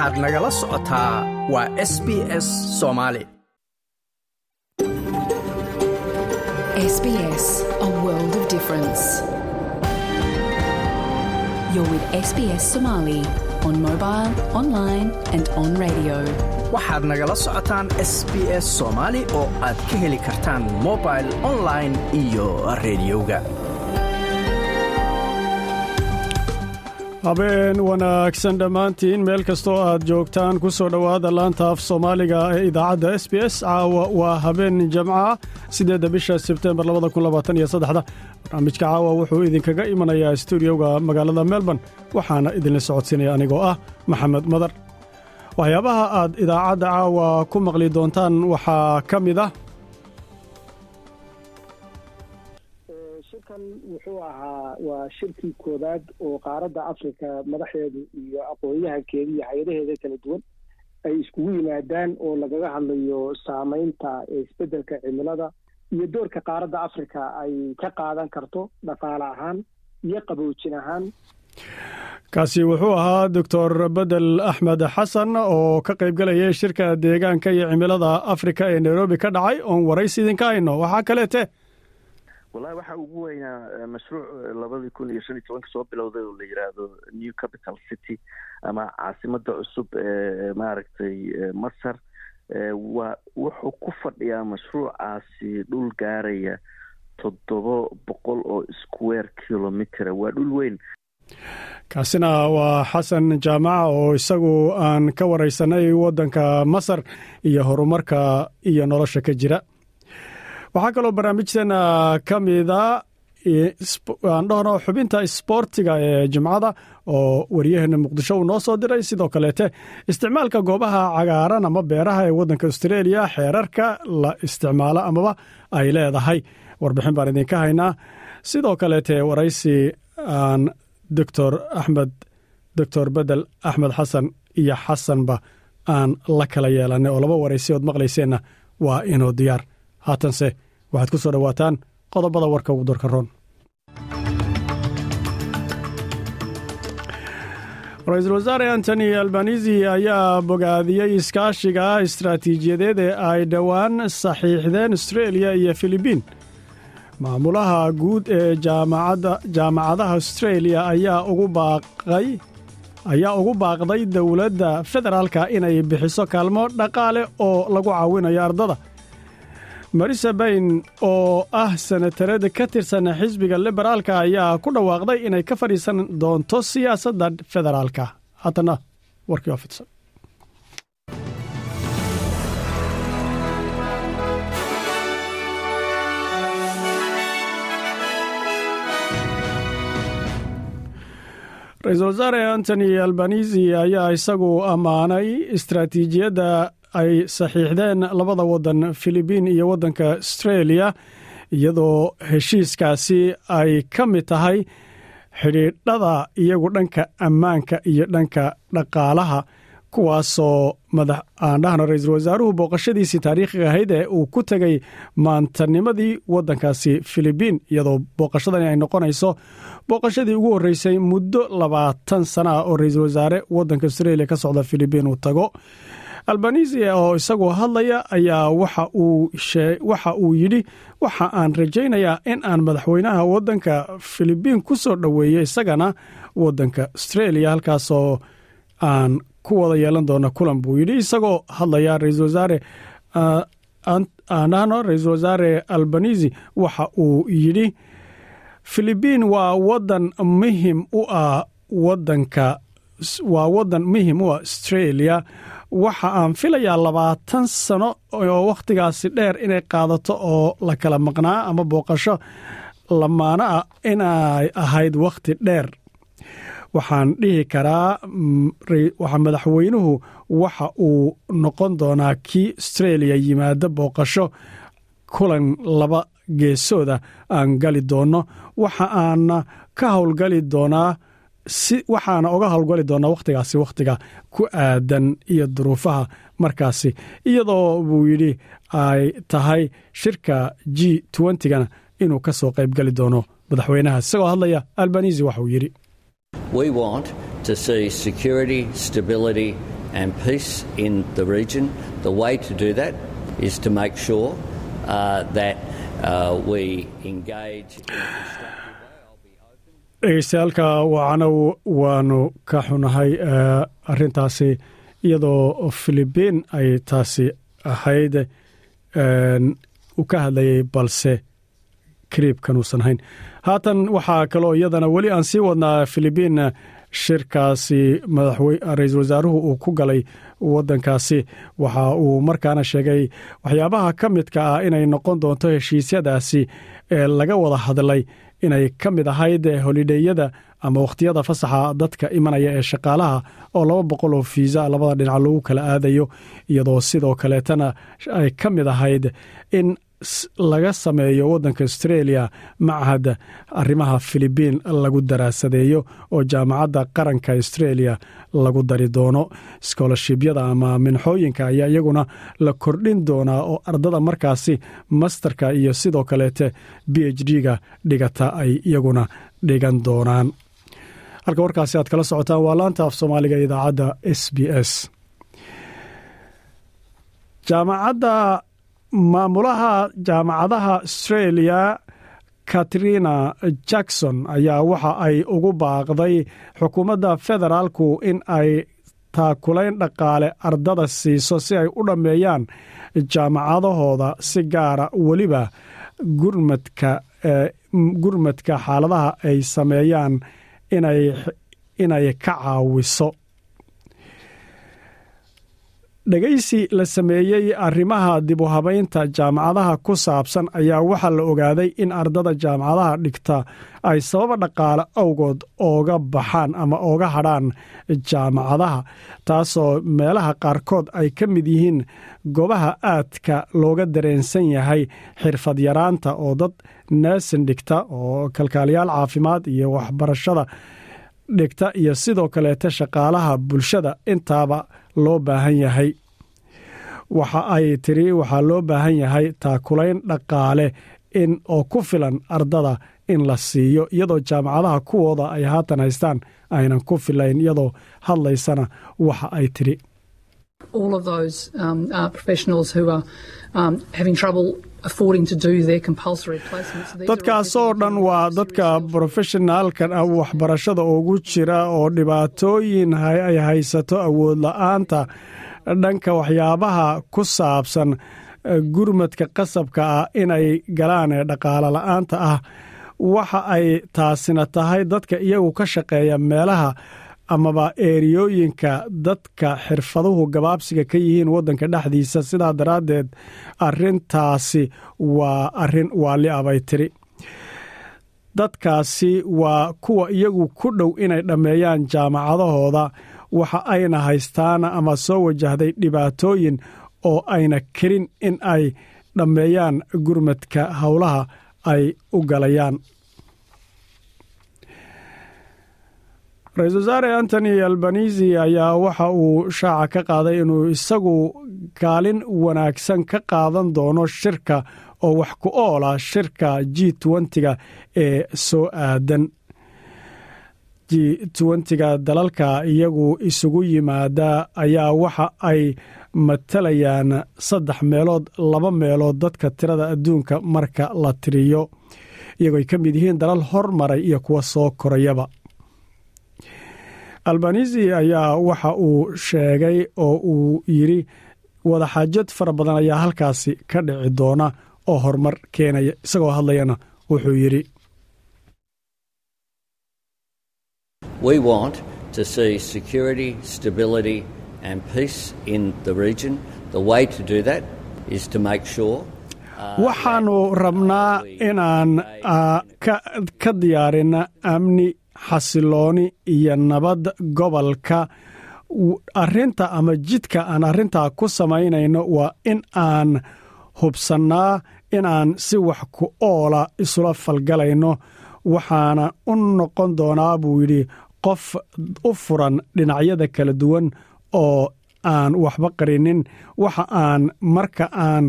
waxaad nagala socotaa waa s b s soomaali waxaad nagala socotaan s b s soomaali oo aad ka heli kartaan mobil online iyo rediyoga habeen wanaagsan dhammaantiin. Meel kastoo aad joogtaan ku soo dhowaada laanta af soomaaliga ee idaacadda s b s. Caawa waa habeen jamca siddeedda bisha sebtembar barnaamijka caawa wuxuu idinkaga imanayaa stuudioga magaalada melbourne waxaana idinla socodsiinaya anigoo ah maxamed madar. Waxyaabaha aad idaacadda caawa ku maqli doontaan waxaa ka mid ah wuxuu ahaa waa shirkii koowaad oo qaaradda afrika madaxeedu iyo aqoon-yahankeeda iyo hay'adaheeda kala duwan ay iskugu yimaadaan oo lagaga hadlayo saameynta isbeddelka cimilada iyo doorka qaaradda afrika ay ka qaadan karto dhaqaale ahaan iyo qaboojin ahaan. Kaasi wuxuu ahaa doctor bedel axmed xasan oo ka qaybgalayay shirka deegaanka iyo cimilada afrika ee nairobi ka dhacay. Oon waraysi idinka hayno waxaa kaleete wallahi waxaa ugu weynaa mashruuc labadii kun iyo shan iyo tobanka soo bilowday oo la yidhaahdo new capital city ama caasimada cusub ee maaragtay masar waa wuxuu ku fadhiyaa mashruucaasi dhul gaaraya toddoba boqol oo square kilomitera waa dhul weyn. Kaasina waa xasan jaamaca oo isagu aan ka waraysanay waddanka masar iyo horumarka iyo nolosha ka jira waxaa kaloo barnaamijteena ka mida aan dhahno xubinta isboortiga ee jimcada oo wariyaheena muqdisho uu noo soo diray. Sidoo kaleete isticmaalka goobaha cagaaran ama beeraha ee waddanka australia xeerarka la isticmaalo amaba ay leedahay. Warbixin baan idinka haynaa. Sidoo kaleete waraysi aan doctor axmed doctor bedel axmed xasan iyo xasanba aan la kala yeelanay. Oo laba waraysi ood maqlayseenna waa inuu diyaar haatanse waxaad ku soo dhowaataan qodobada warka ugu dorka roon. Ra'iisul wasaare antony albanisi ayaa bogaadiyey iskaashiga istaraatiijiyadeed ee ay dhowaan saxiixdeen astreeliya iyo filibiin. Maamulaha guud ee jaamacadaha astreeliya ayaa ugu baaqay ayaa ugu baaqday dowladda federaalka inay bixiso kaalmo dhaqaale oo lagu caawinayo ardada marisa bayn oo ah senatarada ka tirsan xisbiga liberaalka ayaa ku dhawaaqday inay ka fadhiisan doonto siyaasadda federaalka. Haddana warkii oo fidsan. Ra'iisul wasaare antony albanisi ayaa isagu ammaanay istaraatiijiyadda ay saxiixdeen labada waddan filibiin iyo waddanka astreeliya iyadoo heshiiskaasi ay ka mid tahay xidhiidhada iyagu dhanka ammaanka iyo dhanka dhaqaalaha kuwaasoo madax ra'iisul wasaaruhu booqashadiisii taariikhiga ahayd ee uu ku tegey maantanimadii waddankaasi filibiin iyadoo booqashadani ay noqonayso booqashadii ugu horreysay muddo labaatan sana ah oo ra'iisul wasaare waddanka astreeliya ka socda filibiin uu tago albanisi oo isagoo hadlaya ayaa waxa uu yidhi waxa aan rajaynayaa in aan madaxweynaha waddanka filibiin ku soo dhoweeyo isagana waddanka astreeliya halkaasoo aan ku wada yeelan doono kulan buu yidhi. Isagoo hadlaya ra'iisul wasaare aanahno ra'iisul wasaare albanisi waxa uu yidhi filibiin waa wadan muhiim u ah wadanka waa waddan muhiim u ah astreeliya waxa aan filayaa labaatan sano oo wakhtigaasi dheer inay qaadato oo la kala maqnaa ama booqasho. Lamaano ah inay ahayd wakhti dheer. Waxaan dhihi karaa waxa madaxweynuhu waxa uu noqon doonaa kii astreeliya yimaado booqasho kulan laba geesooda aan gali doonno waxa aana ka howlgali doonaa si waxaana uga howlgali doonaa wakhtigaasi wakhtiga ku aadan iyo duruufaha markaasi iyadoo buu yidhi ay tahay shirka g twentygana inuu ka soo qayb gali doono madaxweynaha. Isagoo hadlaya albanisi waxauu yidhi open. dhegeystayaalka wacana waanu ka xunahay arintaasi iyadoo filibiin ay taasi ahayd uu ka hadlayay balse kariibkanuusan hayn haatan waxaa kaloo iyadana weli aan sii wadnaa filibiin shirkaasi ra'iisul wasaaruhu uu ku galay wadankaasi waxa uu markaana sheegay waxyaabaha ka midka ah inay noqon doonto heshiisyadaasi ee laga wada hadlay inay ka mid ahayd holidheyada ama wakhtiyada fasaxa dadka imanaya ee shaqaalaha oo laba boqol oo fiisa labada dhinac lagu kala aadayo iyadoo sidoo kaleetana ay ka mid ahayd in laga sameeyo waddanka australia machad arrimaha filibiin lagu daraasadeeyo oo jaamacadda qaranka australia lagu dari doono. Skoolashibyada ama minxooyinka ayaa iyaguna la kordhin doonaa oo ardada markaasi masterka iyo sidoo kaleete b h d-ga dhigata ay iyaguna dhigan doonaan. Halka warkaasi aad kala socotaan waa laanta af soomaaliga idaacadda s b s maamulaha jaamacadaha australia katrina jackson ayaa waxa ay ugu baaqday xukuumadda federaalku in ay taakulayn dhaqaale ardada siiso si ay u dhammeeyaan jaamacadahooda si gaara weliba gurmadka gurmadka xaaladaha ay sameeyaan inay ka caawiso dhegaysi la sameeyey arrimaha dib u habaynta jaamacadaha ku saabsan ayaa waxaa la ogaaday in ardada jaamacadaha dhigta ay sababa dhaqaale awgood ooga baxaan ama ooga hadhaan jaamacadaha taasoo meelaha qaarkood ay ka mid yihiin goobaha aadka looga dareensan yahay xirfad yaraanta oo dad naasin dhigta oo kalkaaliyaal caafimaad iyo waxbarashada dhigta iyo sidoo kaleeta shaqaalaha bulshada intaaba loo baahan yahay. Waxa ay tiri waxaa loo baahan yahay taakulayn dhaqaale in oo ku filan ardada in la siiyo iyadoo jaamacadaha kuwooda ay haatan haystaan aynan ku filayn iyadoo hadlaysana waxa ay tiri dadkaasoo dhan waa dadka brofeshinaalkan ah waxbarashada ugu jira oo dhibaatooyin ay haysato awood la'aanta dhanka waxyaabaha ku saabsan gurmadka qasabka ah inay galaan ee dhaqaale la'aanta ah. Waxa ay taasina tahay dadka iyagu ka shaqeeya meelaha amaba eeriyooyinka dadka xirfaduhu gabaabsiga ka yihiin waddanka dhexdiisa sidaa daraaddeed arintaasi waa arrin waali abay tiri. Dadkaasi waa kuwa iyagu ku dhow inay dhammeeyaan jaamacadahooda waxa ayna haystaan ama soo wajahday dhibaatooyin oo ayna kelin in ay dhammeeyaan gurmadka howlaha ay u galayaan ra'iisul wasaare antony albanisi ayaa waxa uu shaaca ka qaaday inuu isagu kaalin wanaagsan ka qaadan doono shirka oo wax ku oola shirka g twentyga ee soo aadan. G twentyga dalalka iyagu isugu yimaada ayaa waxa ay matalayaan saddex meelood laba meelood dadka tirada adduunka marka la tiriyo iyagoo ay ka mid yihiin dalal hormaray iyo kuwa soo korayaba albanisi ayaa waxa uu sheegay oo uu yidhi wadaxaajad fara badan ayaa halkaasi ka dhici doona oo horumar keenaya isagoo hadlayana wuxuu yidhi We want to see security, stability, and peace in the region. The way to do that is to make sure. waxaannu rabnaa inaan ka diyaarinna amni xasilooni iyo nabad gobolka. Arinta ama jidka aan arrintaa ku samaynayno waa in aan hubsannaa inaan si wax ku oola isula falgalayno. Waxaana u noqon doonaa buu yidhi qof u furan dhinacyada kala duwan oo aan waxba qarinin. Waxa aan marka aan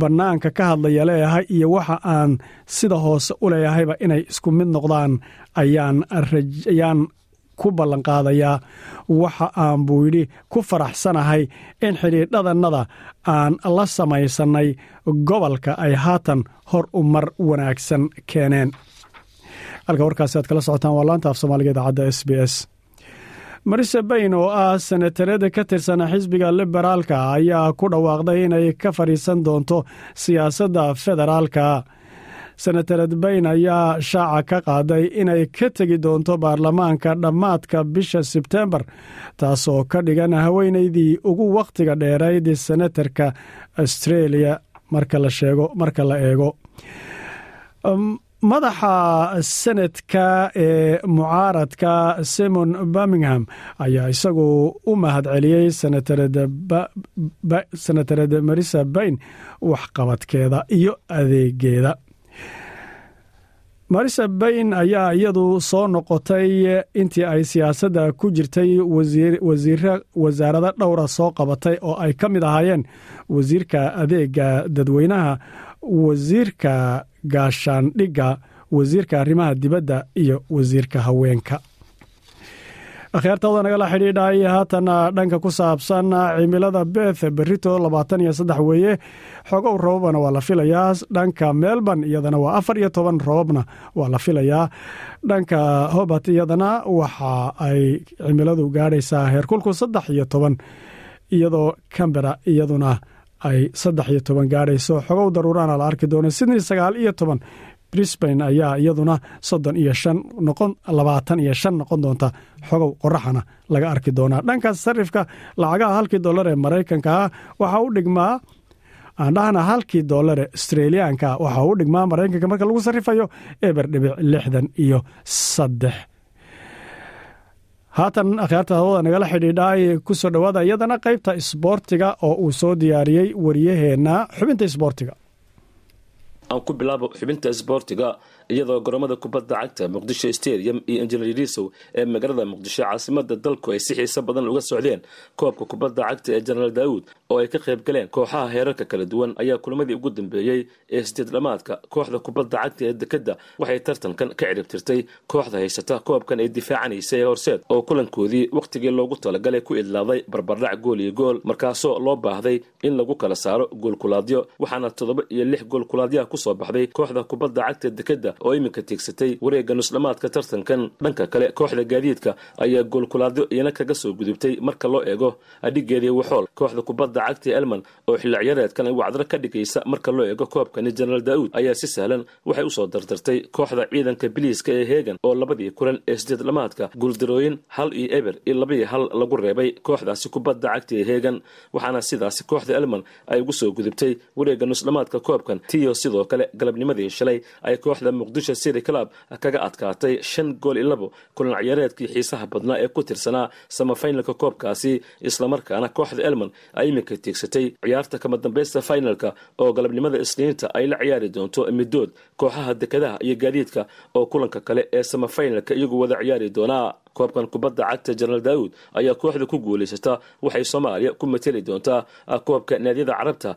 bannaanka ka hadlaya leeyahay iyo waxa aan sida hoose u leeyahayba inay isku mid noqdaan ayaan ku ballanqaadayaa waxa aan buu yidhi ku faraxsanahay in xidhiidhadannada aan la samaysannay gobolka ay haatan hor u mar wanaagsan keeneen. Halka warkaasi aad kala socotaan waa laanta af soomaaliga idaacadda s b s marise bayn oo ah senatarada ka tirsan xisbiga liberaalka ayaa ku dhawaaqday inay ka fadhiisan doonto siyaasadda federaalka. Senatarad bayn ayaa shaaca ka qaaday inay ka tegi doonto baarlamaanka dhammaadka bisha sebtembar taasoo ka dhigan haweenaydii ugu wakhtiga dheerayd senatarka australia. Marka la sheego marka la eego madaxa senadka ee mucaaradka simon birmingham ayaa isagu u mahadceliyey senatarad marisa bayn waxqabadkeeda iyo adeegeeda marisa bayn ayaa iyadu soo noqotay intii ay siyaasadda ku jirtay wasaarado dhowra soo qabatay oo ay ka mid ahaayeen wasiirka adeega dadweynaha wasiirka gaashaandhigga wasiirka arrimaha dibadda iyo wasiirka haweenka. Akhyaartooda nagala xidhiidhay haatana dhanka ku saabsan cimilada beth berito labaatan iyo saddex weeye. Xogow robabana waa la filayaa. Dhanka melbourne iyadana waa afar iyo toban robabna waa la filayaa. Dhanka hobart iyadana waxa ay cimiladu gaadhaysaa heerkulku saddex iyo toban iyadoo cambera iyaduna ay saddex iyo toban gaadhayso xogow daruurana la arki doono sydney sagaal iyo toban. Brisbain ayaa iyaduna soddon iyo shan noqon labaatan iyo shan noqon doonta. Xogow qoraxana laga arki doonaa. Dhankaas sarifka lacagaha halkii dollar ee maraykanka ah waxaa u dhigmaa aan dhahna halkii dollar ee australiyaanka waxaa u dhigmaa maraykanka marka lagu sarrifayo eber dhibic lixdan iyo saddex haatan akhyaarta hawada nagala xidhiidhay ku soo dhowaada iyadana qaybta isboortiga oo uu soo diyaariyey wariyaheenna xubinta isboortiga. Aan ku bilaabo xubinta isboortiga iyadoo garoomada kubadda cagta muqdisho stadium iyo injineerisow ee magaalada muqdisho caasimada dalku ay si xiiso badan uga socdeen. Koobka kubadda cagta ee jenaraal daawud oo ay ka qayb galeen kooxaha heerarka kala duwan ayaa kulamadii ugu dambeeyey ee sideed dhamaadka kooxda kubadda cagta ee dekadda waxay tartankan ka ciribtirtay kooxda haysata koobkan ay difaacanaysa ee horseed oo kulankoodii wakhtigii loogu talagalay ku idlaaday barbardhac gool iyo gool markaasoo loo baahday in lagu kala saaro goolkulaadyo waxaana toddoba iyo lix goolkulaadyaha ku soo baxday kooxda kubadda cagta dekadda oo iminka tiigsatay wareegga nusdhamaadka tartankan. Dhanka kale kooxda gaadiidka ayaa goolkulaadyo iyana kaga soo gudubtay marka loo eego adhigeedii waxool kooxda kubadda cagta elman oo ay wacdaro ka dhigaysa marka loo eego koobkani jenaraal daa'uud ayaa si sahlan waxay u soo dardartay kooxda ciidanka biliiska ee heegan oo labadii kulan ee sideed dhamaadka guuldarooyin hal iyo eber iyo labaiyo hal lagu reebay kooxdaasi kubadda cagta ee heegan waxaana sidaasi kooxda elman ay ugu soo gudubtay wareegga nusdhamaadka koobkan. Tiyo sidoo kale galabnimadii shalay ay kooxda muqdisho city club kaga adkaatay shan gool iyo labo kulan ciyaareedkii xiisaha badnaa ee ku tirsanaa samafinalka koobkaasi islamarkaana kooxda elman ay iminka tiigsatay. Ciyaarta kama dambaysta finalka oo galabnimada isniinta ay la ciyaari doonto midood kooxaha dekadaha iyo gaadiidka oo kulanka kale ee samafinalka iyagu wada ciyaari doonaa koobkan kubadda cagta jenaraal daawud ayaa kooxda ku guulaysata waxay soomaaliya ku mateli doontaa koobka naadiyada carabta.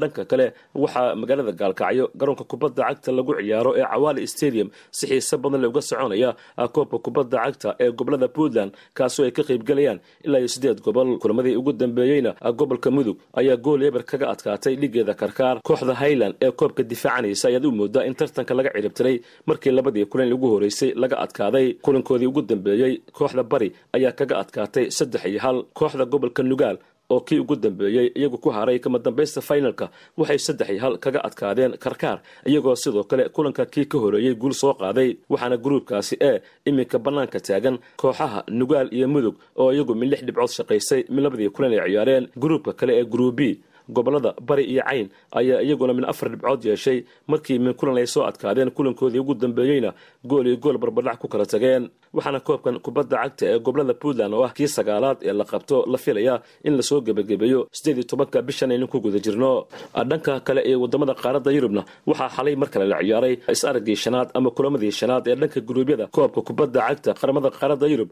Dhanka kale waxaa magaalada gaalkacyo garoonka kubadda cagta lagu ciyaaro ee cawaali stadium si xiise badan le uga soconaya koobka kubadda cagta ee gobollada puntland kaasoo ay ka qaybgalayaan ilaa iyo sideed gobol. Kulamadii ugu dambeeyeyna gobolka mudug ayaa gool eber kaga adkaatay ligeeda karkaar. Kooxda highland ee koobka difaacanaysa ayaad u moodaa in tartanka laga ciribtiray markii labadii kulan ugu horeysay laga adkaaday kulankoodii ugu dambeeyey kooxda bari ayaa kaga adkaatay saddex iyo hal kooxda gobolka nugaal oo kii ugu dambeeyey iyagu ku haray kama dambaysta finalka. Waxay saddex iyo hal kaga adkaadeen karkaar iyagoo sidoo kale kulanka kii ka horeeyey guul soo qaaday waxaana gruubkaasi ee iminka bannaanka taagan kooxaha nugaal iyo mudug oo iyagu min lix dhibcood shaqaysay min labadii kulan ay ciyaareen. Gruubka kale ee gruub b gobollada bari iyo cayn ayaa iyaguna min afar dhibcood yeeshay markii min kulan ay soo adkaadeen kulankoodii ugu dambeeyeyna gool iyo gool barbardhac ku kala tageen. Waxaana koobkan kubadda cagta ee gobollada puntland oo ah kii sagaalaad ee la qabto la filaya in la soo gebagabeeyo sideed iyo tobanka bishan ku guda jirno. Dhanka kale ee waddamada qaaradda yurubna waxaa xalay mar kale la ciyaaray is-araggii shanaad ama kulamadii shanaad ee dhanka guruubyada koobka kubadda cagta qaramada qaaradda yurub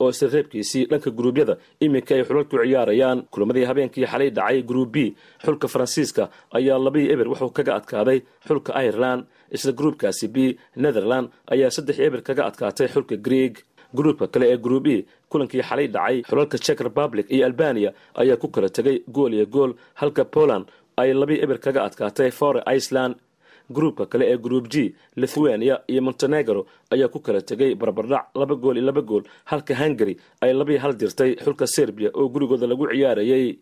oo isla reebkiisii dhanka guruubyada iminka ay xulal ku ciyaarayaan. Kulamadii habeenkii kulankii xalay dhacay group b xulka faransiiska ayaa labii eber wuxuu kaga adkaaday xulka ireland isla gruubkaasi b netherland ayaa saddex eber kaga adkaatay xulka greeg gruubka kale ee group e kulankii xalay dhacay xulalka czech republic iyo albania ayaa ku kala tegay gool iyo gool halka poland ay labii eber kaga adkaatay fore iceland. Gruubka kale ee group g lithuania iyo montenegro ayaa ku kala tegay barbardhac laba gool iyo laba gool halka hungary ay labii hal dirtay xulka serbia oo gurigooda lagu ciyaarayay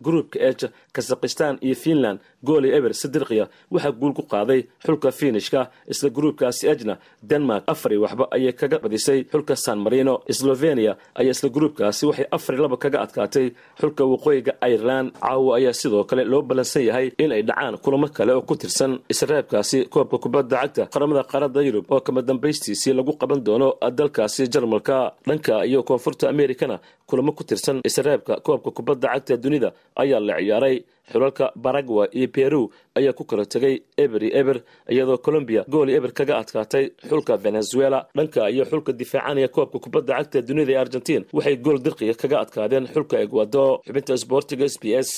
gruubka eej kazakhistan iyo finland gool iyo eber sidirkiya waxaa guul ku qaaday xulka finishka isla gruubkaasi ejna denmark afari waxba ayay kaga badisay xulka san marino. Slovenia ayaa isla gruubkaasi waxay afari laba kaga adkaatay xulka waqooyiga ireland. Caawa ayaa sidoo kale loo ballansan yahay in ay dhacaan kulamo kale oo ku tirsan israabkaasi koobka kubadda cagta qaramada qaaradda yurub oo kama dambaystiisii lagu qaban doono dalkaasi jarmalka. Dhanka iyo koonfurta amerikana kulamo ku tirsan israabka koobka kubadda cagta dunida ayaa la ciyaaray xulalka baragwa iyo peru ayaa ku kala tegay eber iyo eber iyadoo colombiya gool eber kaga adkaatay xulka venezuela. Dhanka iyo xulka difaacanaya koobka kubadda cagta dunida ee argentiin waxay gool dirqiga kaga adkaadeen xulka egwado xubinta sboortiga s b s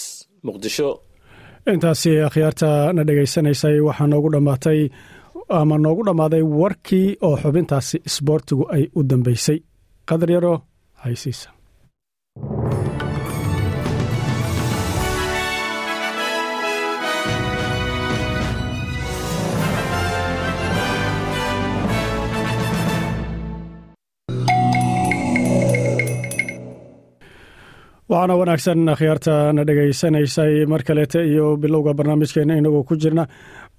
muqdisho. Intaasi akhyaarta na dhegaysanaysay waxaa noogu dhammaatay ama noogu dhammaaday warkii oo xubintaasi isboortigu ay u dambeysay qadar yaro haysiisa waxaana wanaagsan akhyaarta na dhegaysanaysay mar kaleeta iyo bilowga barnaamijkeena inagoo ku jirna.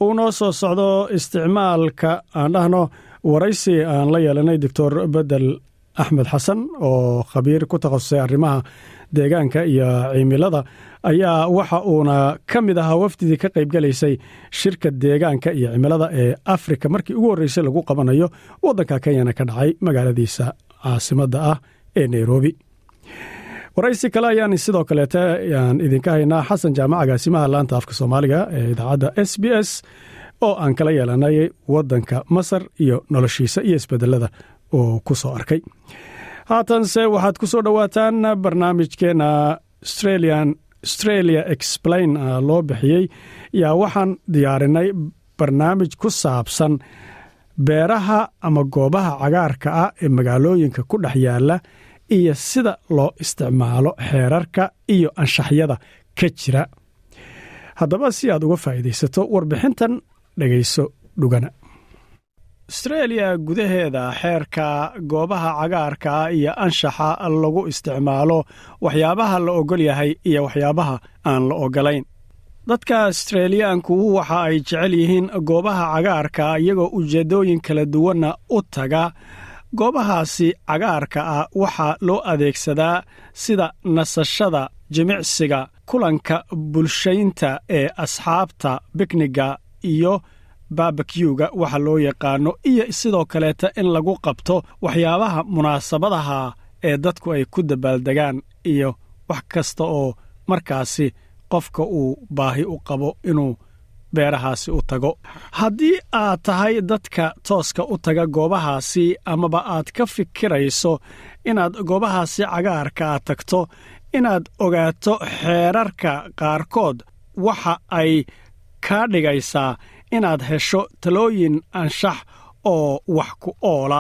Uu noo soo socdo isticmaalka aan dhahno waraysi aan la yeelanay doctor bedel axmed xasan oo khabiir ku takhasusay arrimaha deegaanka iyo cimilada ayaa waxa uuna ka mid ahaa wafdidii ka qaybgalaysay shirka deegaanka iyo cimilada ee afrika. Markii ugu horreysay lagu qabanayo waddanka kenyana ka dhacay magaaladiisa caasimadda ah ee nairobi waraysi kale ayaan sidoo kaleete aan idinka haynaa xasan jaamac agaasimaha laanta afka soomaaliga ee idaacadda s b s oo aan kala yeelanay waddanka masar iyo noloshiisa iyo isbedelada uu ku soo arkay. Haatanse waxaad ku soo dhowaataan barnaamijkeena australia explain loo bixiyey. Yaa waxaan diyaarinay barnaamij ku saabsan beeraha ama goobaha cagaarka ah ee magaalooyinka ku dhex yaalla iyo sida loo isticmaalo xeerarka iyo anshaxyada ka jira. Haddaba si aad uga faa'iidaysato warbixintan dhegayso dhugana. Astreeliya gudaheeda xeerka goobaha cagaarka iyo anshaxa lagu isticmaalo waxyaabaha la ogol yahay iyo waxyaabaha aan la ogolayn dadka astreeliyaanku waxa ay jecel yihiin goobaha cagaarka iyagoo ujeeddooyin kala duwanna u taga goobahaasi cagaarka ah waxaa loo adeegsadaa sida nasashada jimicsiga kulanka bulshaynta ee asxaabta bikniga iyo barbakyuga waxa loo yaqaano iyo sidoo kaleeta in lagu qabto waxyaabaha munaasabadaha ee dadku ay ku dabaaldegaan iyo wax kasta oo markaasi qofka uu baahi u qabo inuu beerahaasi u tago. Haddii aad tahay dadka tooska u taga goobahaasi amaba aad ka fikirayso inaad goobahaasi cagaarka tagto inaad ogaato xeerarka qaarkood waxa ay kaa dhigaysaa inaad hesho talooyin anshax oo wax ku oola.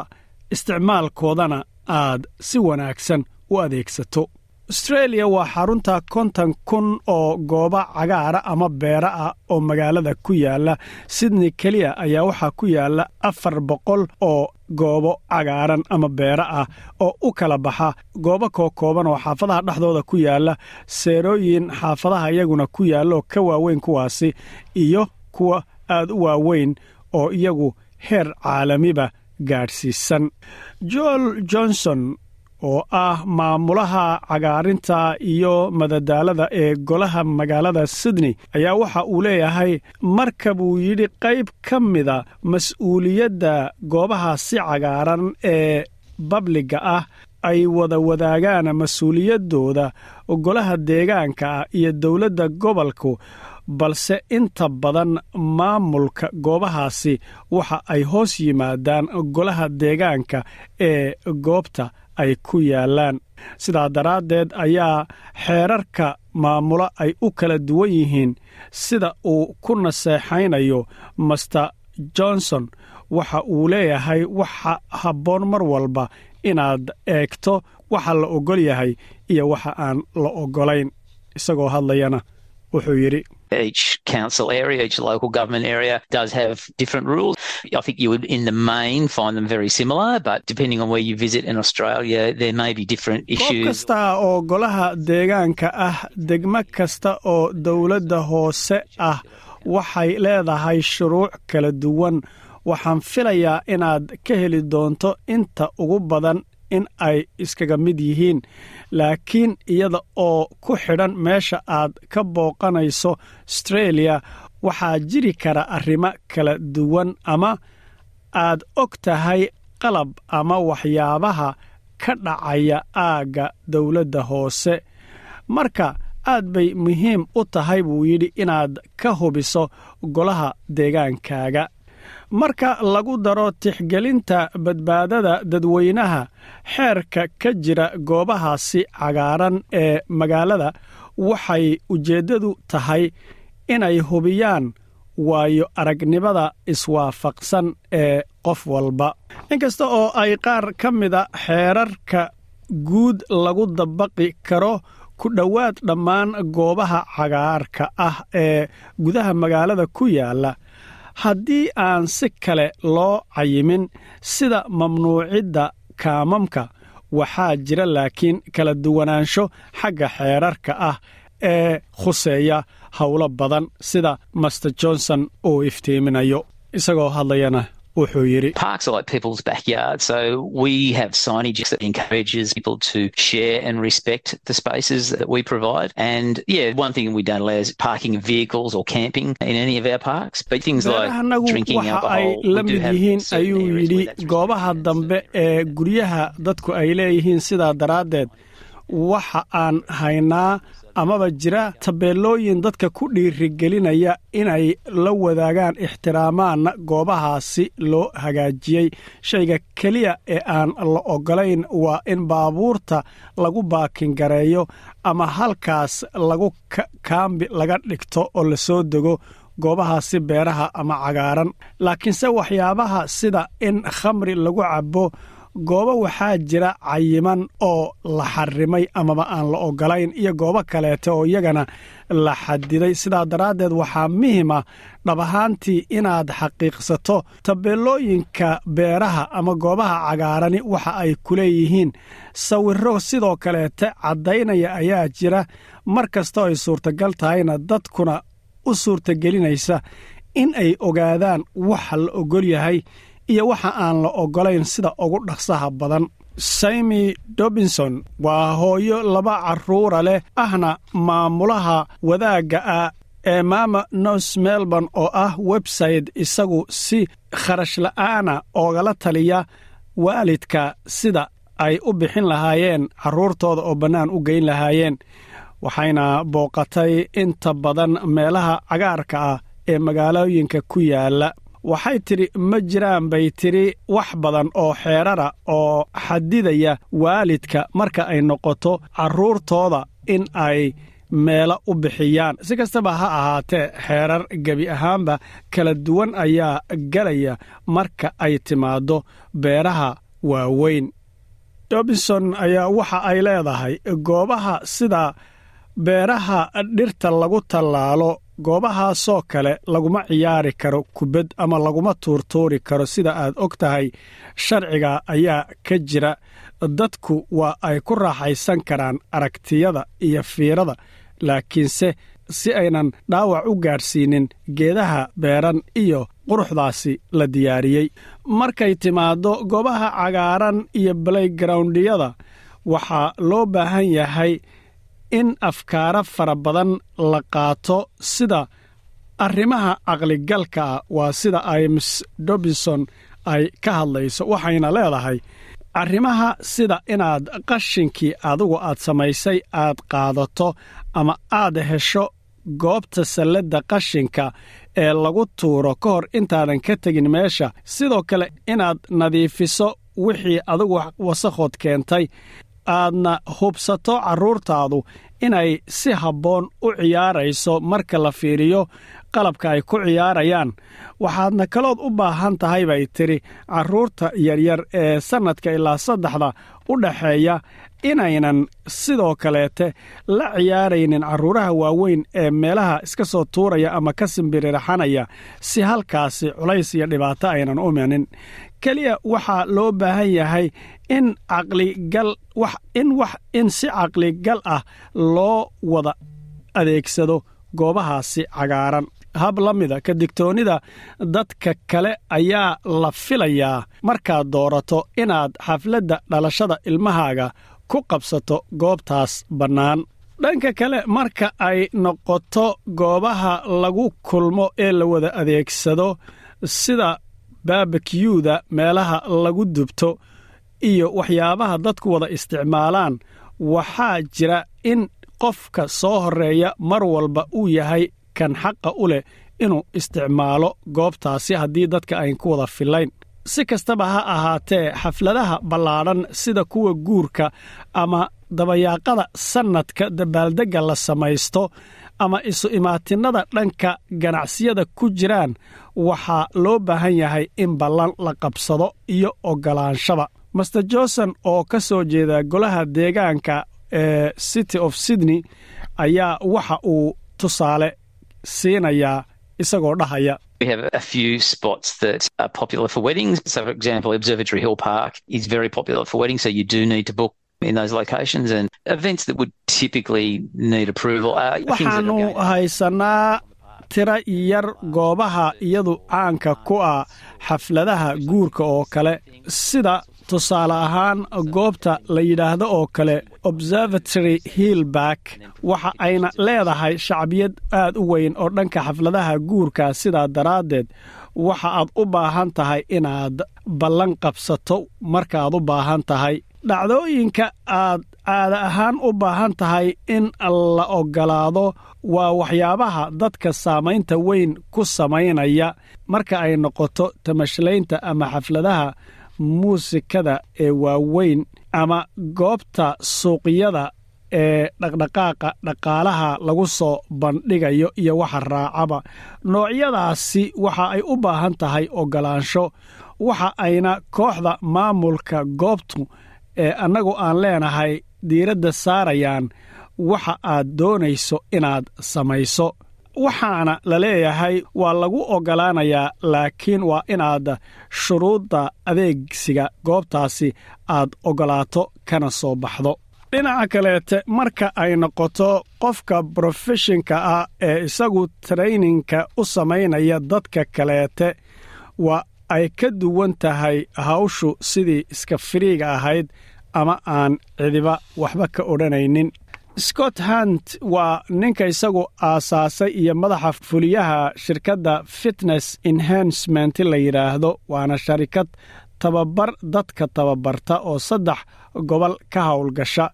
Isticmaalkoodana aad si wanaagsan u adeegsato astreeliya waa xarunta konton kun oo goobo cagaara ama beera ah oo magaalada ku yaalla sidney keliya ayaa waxaa ku yaalla afar boqol oo goobo cagaaran ama beera ah oo u kala baxa. Goobo kookooban oo xaafadaha dhexdooda ku yaalla seerooyin xaafadaha iyaguna ku yaalla oo ka waaweyn kuwaasi iyo kuwa aad u waaweyn oo iyagu heer caalamiba gaadhsiisan. Joel johnson oo ah maamulaha cagaarinta iyo madadaalada ee golaha magaalada sydney ayaa waxa uu leeyahay marka buu yidhi qayb ka mida mas'uuliyadda goobaha si cagaaran ee babliga ah ay wada wadaagaan mas'uuliyaddooda golaha deegaanka ah iyo dowladda gobolku balse inta badan maamulka goobahaasi waxa ay hoos yimaadaan golaha deegaanka ee goobta ay ku yaallaan sidaa daraaddeed ayaa xeerarka maamula ay u kala duwan yihiin sida uu ku naseexaynayo master johnson. Waxa uu leeyahay waxa habboon mar walba inaad eegto waxa la oggol yahay iyo waxa aan la oggolayn. Isagoo hadlayana wuxuu yidhi Each council area, each local government area does have different rules. I think you would, in the main, find them very similar, but depending on where you visit in Australia, there may be different goob issues. kasta oo golaha deegaanka ah degmo kasta oo dowladda hoose ah waxay leedahay shuruuc kala duwan waxaan filayaa inaad ka heli doonto inta ugu badan in ay iskaga mid yihiin. Laakiin iyada oo ku xidhan meesha aad ka booqanayso astreeliya waxaa jiri kara arrimo kala duwan ama aad og tahay qalab ama waxyaabaha ka dhacaya aagga dowladda hoose. Marka aad bay muhiim u tahay buu yidhi inaad ka hubiso golaha deegaankaaga marka lagu daro tixgelinta badbaadada dadweynaha xeerka ka jira goobahaasi cagaaran ee magaalada waxay ujeeddadu tahay inay hubiyaan waayo aragnimada iswaafaqsan ee qof walba. Inkasta oo ay qaar ka mida xeerarka guud lagu dabaqi karo ku dhowaad dhammaan goobaha cagaarka ah ee gudaha magaalada ku yaalla haddii aan si kale loo cayimin sida mamnuucidda kaamamka waxaa jira laakiin kala duwanaansho xagga xeerarka ah ee khuseeya howlo badan sida master johnson uu iftiiminayo. Isagoo hadlayana wuxuu yidhi Parks are like people's backyards, so we have signage that encourages people to share and respect the spaces that we provide. And yeah, one thing we don't allow is parking of vehicles or camping in any of our parks, but things like beerahanagu drinking waxa ay la mid yihiin ayuu yidhi goobaha dambe ee guryaha dadku ay leeyihiin sidaa daraaddeed waxa aan haynaa amaba jira tabeelooyin dadka ku dhiirigelinaya inay la wadaagaan ixtiraamaanna goobahaasi loo hagaajiyey. Shayga keliya ee aan la oggolayn waa in baabuurta lagu baakingareeyo ama halkaas lagu ka- kaambi laga dhigto oo la soo dego goobahaasi beeraha ama cagaaran. Laakiinse waxyaabaha sida in khamri lagu cabbo goobo waxaa jira cayiman oo la xarimay amaba aan la oggolayn iyo goobo kaleete oo iyagana la xadiday sidaa daraaddeed waxaa muhima dhab ahaantii inaad xaqiiqsato tabeelooyinka beeraha ama goobaha cagaarani waxa ay ku leeyihiin. Sawirro sidoo kaleete caddaynaya ayaa jira. Mar kastoo ay suurtagal tahayna dadkuna u suurtagelinaysa in ay ogaadaan waxa la oggol yahay iyo waxa aan la oggolayn sida ugu dhaqsaha badan. Saymi dobinson waa hooyo laba carruura leh ahna maamulaha wadaagga ah ee maama nos melbourne oo ah website isagu si kharash la'aana oogala taliya waalidka sida ay u bixin lahaayeen carruurtooda oo bannaan u geyn lahaayeen. Waxayna booqatay inta badan meelaha cagaarka ah ee magaalooyinka ku yaalla waxay tidhi ma jiraan bay tidhi wax badan oo xeerara oo xadidaya waalidka marka ay noqoto carruurtooda in ay meelo u bixiyaan. Si kastaba ha ahaatee xeerar gebi ahaanba kala duwan ayaa gelaya marka ay timaaddo beeraha waaweyn. Dobinson ayaa waxa ay leedahay goobaha sida beeraha dhirta lagu tallaalo goobahaasoo kale laguma ciyaari karo kubad ama laguma tuurtuuri karo sida aad og tahay. Sharciga ayaa ka jira. Dadku waa ay ku raaxaysan karaan aragtiyada iyo fiirada laakiinse si aynan dhaawac u gaadhsiinin geedaha beeran iyo quruxdaasi la diyaariyey. Markay timaaddo goobaha cagaaran iyo balaygarowndiyada waxaa loo baahan yahay in afkaaro fara badan la qaato sida arrimaha caqligalka ah. Waa sida ay miss dobinson ay ka hadlayso waxayna leedahay arrimaha sida inaad qashinkii adigu aad samaysay aad qaadato ama aad hesho goobta salladda qashinka ee lagu tuuro ka hor intaadan ka tegin meesha. Sidoo kale inaad nadiifiso wixii adigu wasakhood keentay aadna hubsato carruurtaadu inay si habboon u ciyaarayso marka la fiiriyo qalabka ay ku ciyaarayaan. Waxaadna kalood u baahan tahay bay tidhi carruurta yaryar ee sannadka ilaa saddexda u dhaxeeya inaynan sidoo kaleete la ciyaaraynin carruuraha waaweyn ee meelaha iska soo tuuraya ama ka simbirirxanaya si halkaasi culays iyo dhibaato aynan u imanin keliya waxaa loo baahan yahay in caqligal in wax in si caqligal ah loo wada adeegsado goobahaasi cagaaran. Hab la mida ka digtoonnida dadka kale ayaa la filayaa markaad doorato inaad xafladda dhalashada ilmahaaga ku qabsato goobtaas bannaan. Dhanka kale marka ay noqoto goobaha lagu kulmo ee la wada adeegsado sida baabakiyuuda meelaha lagu dubto iyo waxyaabaha dadku wada isticmaalaan. Waxaa jira in qofka soo horreeya mar walba uu yahay kan xaqa u leh inuu isticmaalo goobtaasi haddii dadka ayn ku wada fillayn si kastaba ha ahaatee xafladaha ballaadhan sida kuwa guurka ama dabayaaqada sannadka dabaaldegga la samaysto ama isu imaatinnada dhanka ganacsiyada ku jiraan waxaa loo baahan yahay in ballan la qabsado iyo oggolaanshaba master johnson oo ka soo jeeda golaha deegaanka ee city of sydney ayaa waxa uu tusaale siinayaa isagoo dhahaya We have a few spots that are popular for weddings. So, for example, Observatory Hill Park is very popular for weddings, so you do need to book in those locations and events that would typically need approval. Waxaanu haysanaa tira yar goobaha iyadu caanka ku ah xafladaha guurka oo kale sida tusaale ahaan goobta la yidhaahdo oo kale observatory hillback waxa ayna leedahay shacbiyad aad u weyn oo dhanka xafladaha guurka sidaa daraaddeed waxa aad u baahan tahay inaad ballan qabsato markaaad u baahan tahay dhacdooyinka aad caada ahaan u baahan tahay in la oggolaado waa waxyaabaha dadka saamaynta weyn ku samaynaya. Marka ay noqoto tamashlaynta ama xafladaha muusikada ee waaweyn ama goobta suuqyada ee dhaqdhaqaaqa dhaqaalaha lagu soo bandhigayo iyo waxa raacaba noocyadaasi waxa ay u baahan tahay oggolaansho. Waxa ayna kooxda maamulka goobtu ee annagu aan leenahay diiradda saarayaan waxa aad doonayso inaad samayso. Waxaana la leeyahay waa lagu oggolaanayaa laakiin waa inaad shuruudda adeegsiga goobtaasi aad oggolaato kana soo baxdo. Dhinaca kaleete marka ay noqoto qofka brofeshinka ah ee isagu trayninka u samaynaya dadka kaleete waa ay ka duwan tahay hawshu sidii iska firiiga ahayd ama aan cidiba waxba ka odhanaynin. Scott hunt waa ninka isagu aasaasay iyo madaxa fuliyaha shirkadda fitness enhancement la yidhaahdo waana sharikad tababar dadka tababarta oo saddex gobol ka howlgasha.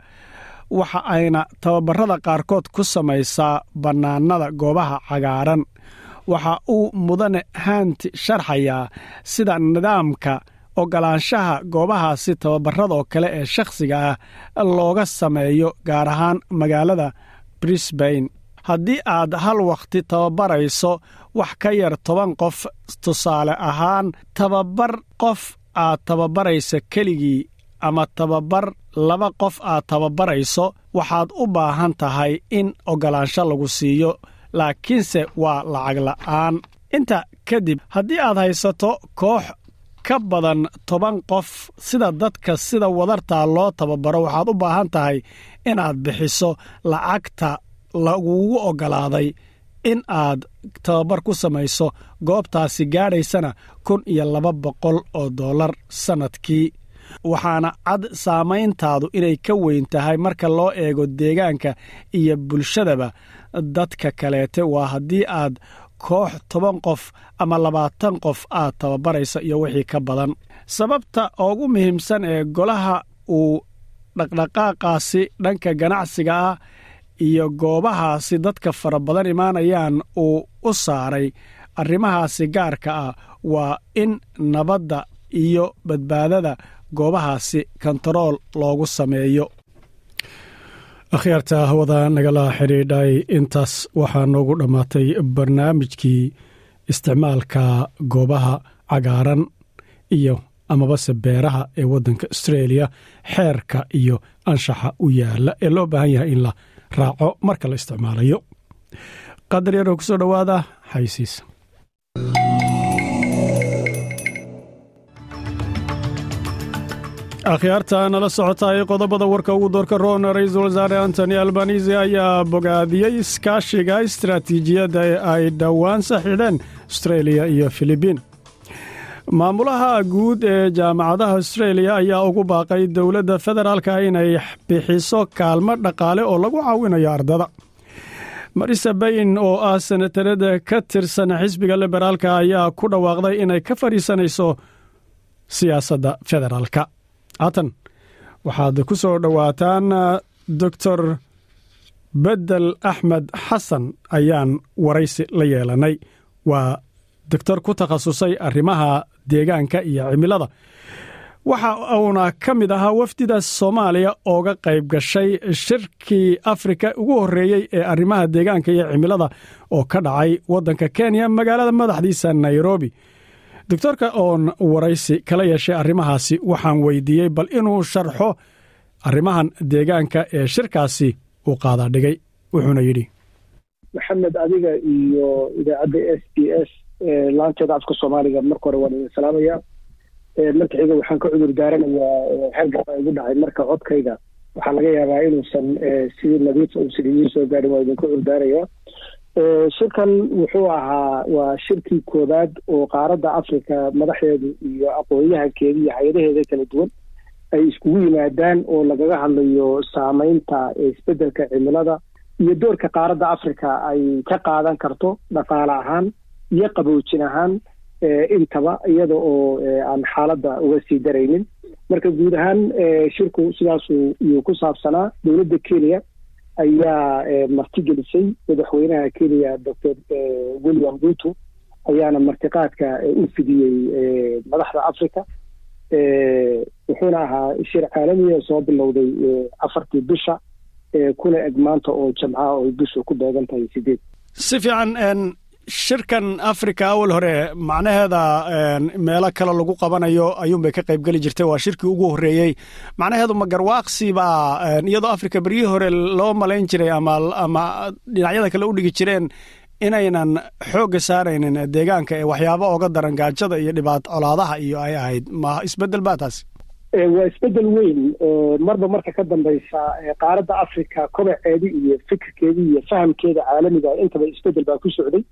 Waxa ayna tababarrada qaarkood ku samaysaa bannaanada goobaha cagaaran. Waxa uu mudane haanti sharxayaa sida nidaamka oggolaanshaha goobahaasi tababarradoo kale ee shakhsiga ah looga sameeyo gaar ahaan magaalada brisbain haddii aad hal wakhti tababarayso wax ka yar toban qof tusaale ahaan tababar qof aad tababaraysa keligii ama tababar laba qof aad tababarayso waxaad u baahan tahay in oggolaansho lagu siiyo laakiinse waa lacag la'aan. Inta kadib haddii aad haysato koox ka badan toban qof. Sida dadka sida wadartaa loo tababaro waxaad u baahan tahay inaad bixiso lacagta lagugu oggolaaday in aad tababar ku samayso goobtaasi gaadhaysana kun iyo laba boqol oo dollar sannadkii waxaana cad saamayntaadu inay ka weyn tahay marka loo eego deegaanka iyo bulshadaba. Dadka kaleete waa haddii aad koox toban qof ama labaatan qof aad tababaraysa iyo wixii ka badan. Sababta ugu muhiimsan ee golaha uu dhaqdhaqaaqaasi dhanka ganacsiga ah iyo goobahaasi dadka fara badan imaanayaan uu u saaray arrimahaasi gaarka ah waa in nabadda iyo badbaadada goobahaasi kontarool loogu sameeyo akhyaarta hawada nagala xidhiidhay. Intaas waxaa noogu dhammaatay barnaamijkii isticmaalka goobaha cagaaran iyo amabase beeraha ee waddanka astreeliya xeerka iyo anshaxa u yaalla ee loo baahan yahay in la raaco marka la isticmaalayo. Qadar yaroo ku soo dhowaada xaysiis akhyaarta nala socotay qodobada warka ugu doorka roon ra'iisul wasaare antony albanisi ayaa bogaadiyey iskaashiga istaraatiijiyadda ee ay dhowaan saxiixdeen astreeliya iyo filibiin. Maamulaha guud ee jaamacadaha astreeliya ayaa ugu baaqay dowladda federaalka inay bixiso kaalmo dhaqaale oo lagu caawinayo ardada. Marisa bayn oo ah senatarada ka tirsan xisbiga liberaalka ayaa ku dhawaaqday inay ka fadhiisanayso siyaasadda federaalka haatan waxaad ku soo dhowaataan doctor bedel axmed xasan ayaan waraysi la yeelanay. Waa doctor ku takhasusay arrimaha deegaanka iyo cimilada. Waxa uuna ka mid ahaa wafdida soomaaliya ooga qayb gashay shirkii afrika ugu horreeyey ee arrimaha deegaanka iyo cimilada oo ka dhacay waddanka kenya magaalada madaxdiisa nairobi doctorka oon waraysi kala yeeshay arrimahaasi waxaan weydiiyey bal inuu sharxo arrimahan deegaanka ee shirkaasi uu qaadaa dhigay wuxuuna yidhi. Maxamed adiga iyo idaacadda s b s laanteeda afka soomaaliga marka hore waan idin salaamaya marka xiga waxaan ka cudur daaranayaa xergaba igu dhacay. Marka codkayga waxaa laga yaabaa inuusan sidii nadiifa uusan idiin soo gaadhin waa idinka cudur daaraya shirkan wuxuu ahaa waa shirkii koowaad oo qaaradda africa madaxeedu iyo aqoon-yahankeeda iyo hay'adaheeda kala duwan ay iskugu yimaadaan oo lagaga hadlayo saameynta isbeddelka cimilada iyo doorka qaaradda africa ay ka qaadan karto dhaqaale ahaan iyo qaboojin ahaan intaba iyada oo aan xaaladda uga sii daraynin. Marka guud ahaan shirku sidaasuu iyuu ku saabsanaa dowladda kenya ayaa martigelisay madaxweynaha kenya doctor william ruto ayaana martiqaadka u fidiyey madaxda africa wuxuuna ahaa shir caalamiya soo bilowday afartii bisha kuna eg maanta oo jamcaha oo bishu ku beegan tahay sideed si fiican shirkan africa awal hore macnaheeda meelo kale lagu qabanayo ayuunbay ka qayb geli jirtay waa shirkii ugu horreeyey. Macnaheedu ma garwaaqsi baa iyadoo africa beryihii hore loo malayn jiray ama ama dhinacyada kale u dhigi jireen inaynan xoogga saaraynin deegaanka ee waxyaaba oga daran gaajada iyo dhibaat colaadaha iyo ay ahayd. Ma isbeddel baa taasi? Waa isbeddel weyn. Marba marka ka dambaysa qaaradda africa kobaceedi iyo fikirkeedii iyo fahamkeeda caalamiga intaba isbeddel baa ku socday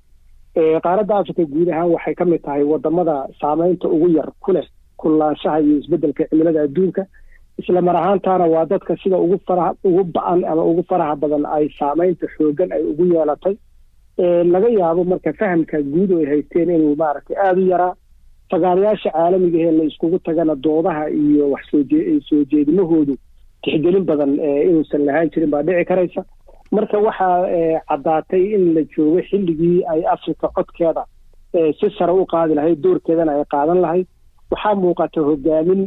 qaaradda africa guud ahaan waxay ka mid tahay waddamada saameynta ugu yar ku leh kulaanshaha iyo isbeddelka cimilada adduunka. Isla mar ahaantaana waa dadka sida ugu faraha ugu ba'an ama ugu faraha badan ay saameynta xoogan ay ugu yeelatay. Laga yaabo marka fahamka guud ay haysteen inuu maaragtay aada u yaraa fagaarayaasha caalamiga ee la iskugu tagana doodaha iyo wax soosoo jeedimahoodu tixgelin badan inuusan lahaan jirin baa dhici karaysa marka waxaa caddaatay in la joogo xilligii ay africa codkeeda si sare u qaadi lahayd doorkeedana ay qaadan lahayd waxaa muuqata hogaamin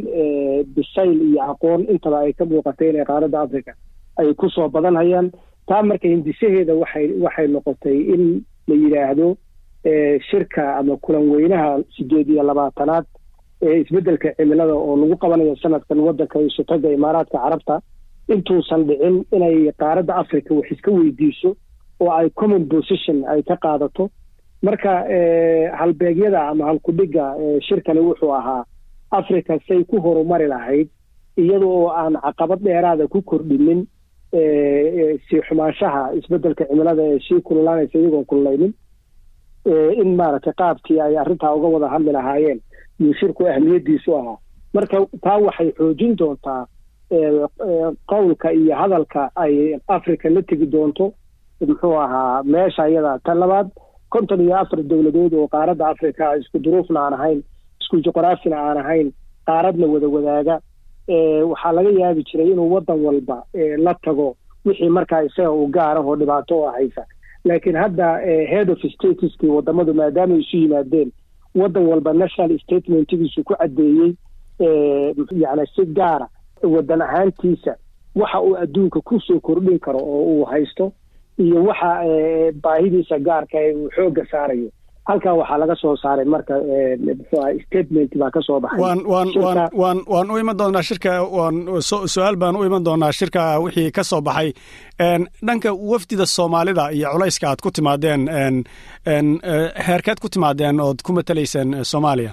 bisayl iyo aqoon intaba ay ka muuqatay inay qaaradda africa ay ku soo badanhayaan. Taa marka hindisaheeda waxay waxay noqotay in la yidhaahdo shirka ama kulan weynaha sideed iyo labaatanaad ee isbeddelka cimilada oo lagu qabanayo sanadkan waddanka isutaga imaaraadka carabta intuusan dhicin inay qaaradda africa wax iska weydiiso oo ay common position ay ka qaadato. Marka halbeegyada ama halkudhigga shirkani wuxuu ahaa africa say ku horumari lahayd iyada oo aan caqabad dheeraada ku kordhinin sii xumaanshaha isbeddelka cimilada ee sii kululaanaysa iyagoon kululaynin in maaragtay qaabkii ay arrintaa uga wada hadli lahaayeen. Iyo shirku ahmiyaddiisu ahaa. Marka taa waxay xoojin doontaa qowlka iyo hadalka ay africa la tegi doonto muxuu ahaa meesha iyada tan labaad konton iyo afar dowladood oo qaaradda africa isku duruufna aan ahayn isku juqraafina aan ahayn qaaradna wada wadaaga. Waxaa laga yaabi jiray inuu waddan walba la tago wixii markaa isaga u gaarah oo dhibaato oo haysa laakiin hadda head of stateskii wadamadu maadaama isu yimaadeen waddan walba national statementgiisu ku caddeeyey yani si gaara waddan ahaantiisa waxa uu adduunka ku soo kordhin karo oo uu haysto iyo waxa baahidiisa gaarka ee uu xoogga saarayo. Halkan waxaa laga soo saaray marka aha statement baa ka soo baxay. Waan waan waan waan waan u iman doonaa shirka waan su'aal baan u iman doonaa shirka wixii ka soo baxay. Dhanka wafdida soomaalida iyo culayska aad ku timaadeen heerkeed ku timaadeen ood ku matalayseen soomaaliya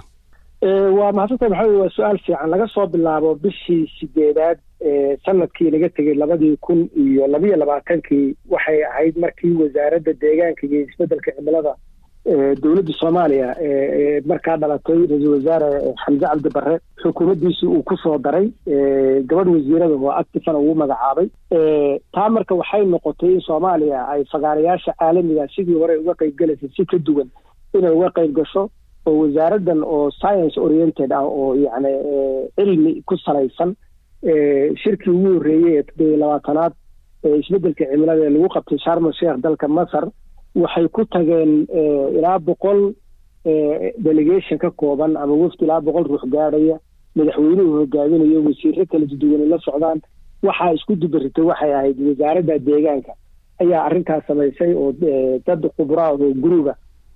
waa mahadsanta maxamed waa su'aal fiican. Laga soo bilaabo bishii sideedaad sannadkii laga tegey labadii kun iyo labiyo labaatankii waxay ahayd markii wasaaradda deegaanka iyo isbeddelka cimilada dowladda soomaaliya markaa dhalatay ra'iisul wasaare xamse cabdi barre. Xukuumaddiisii uu ku soo daray gabadh wasiirada oo actifana ugu magacaabay. Taa marka waxay noqotay in soomaaliya ay fagaarayaasha caalamiga sidii hore uga qayb gelaysay si ka duwan inay uga qayb gasho oo wasaaraddan oo science oriented ah oo yacni cilmi ku salaysan shirkii ugu horreeyey ee toddobiyo labaatanaad ee isbeddelka cimilada ee lagu qabtay sharma sheekh dalka masar waxay ku tageen ilaa boqol delegation ka kooban ama wafdi ilaa boqol ruux gaadhaya madaxweynuhu hogaaminayo wasiiro kala duduwanay la socdaan waxaa isku dubaritay waxay ahayd wasaaradda deegaanka. Ayaa arrintaas samaysay oo dad khubraa oo guruga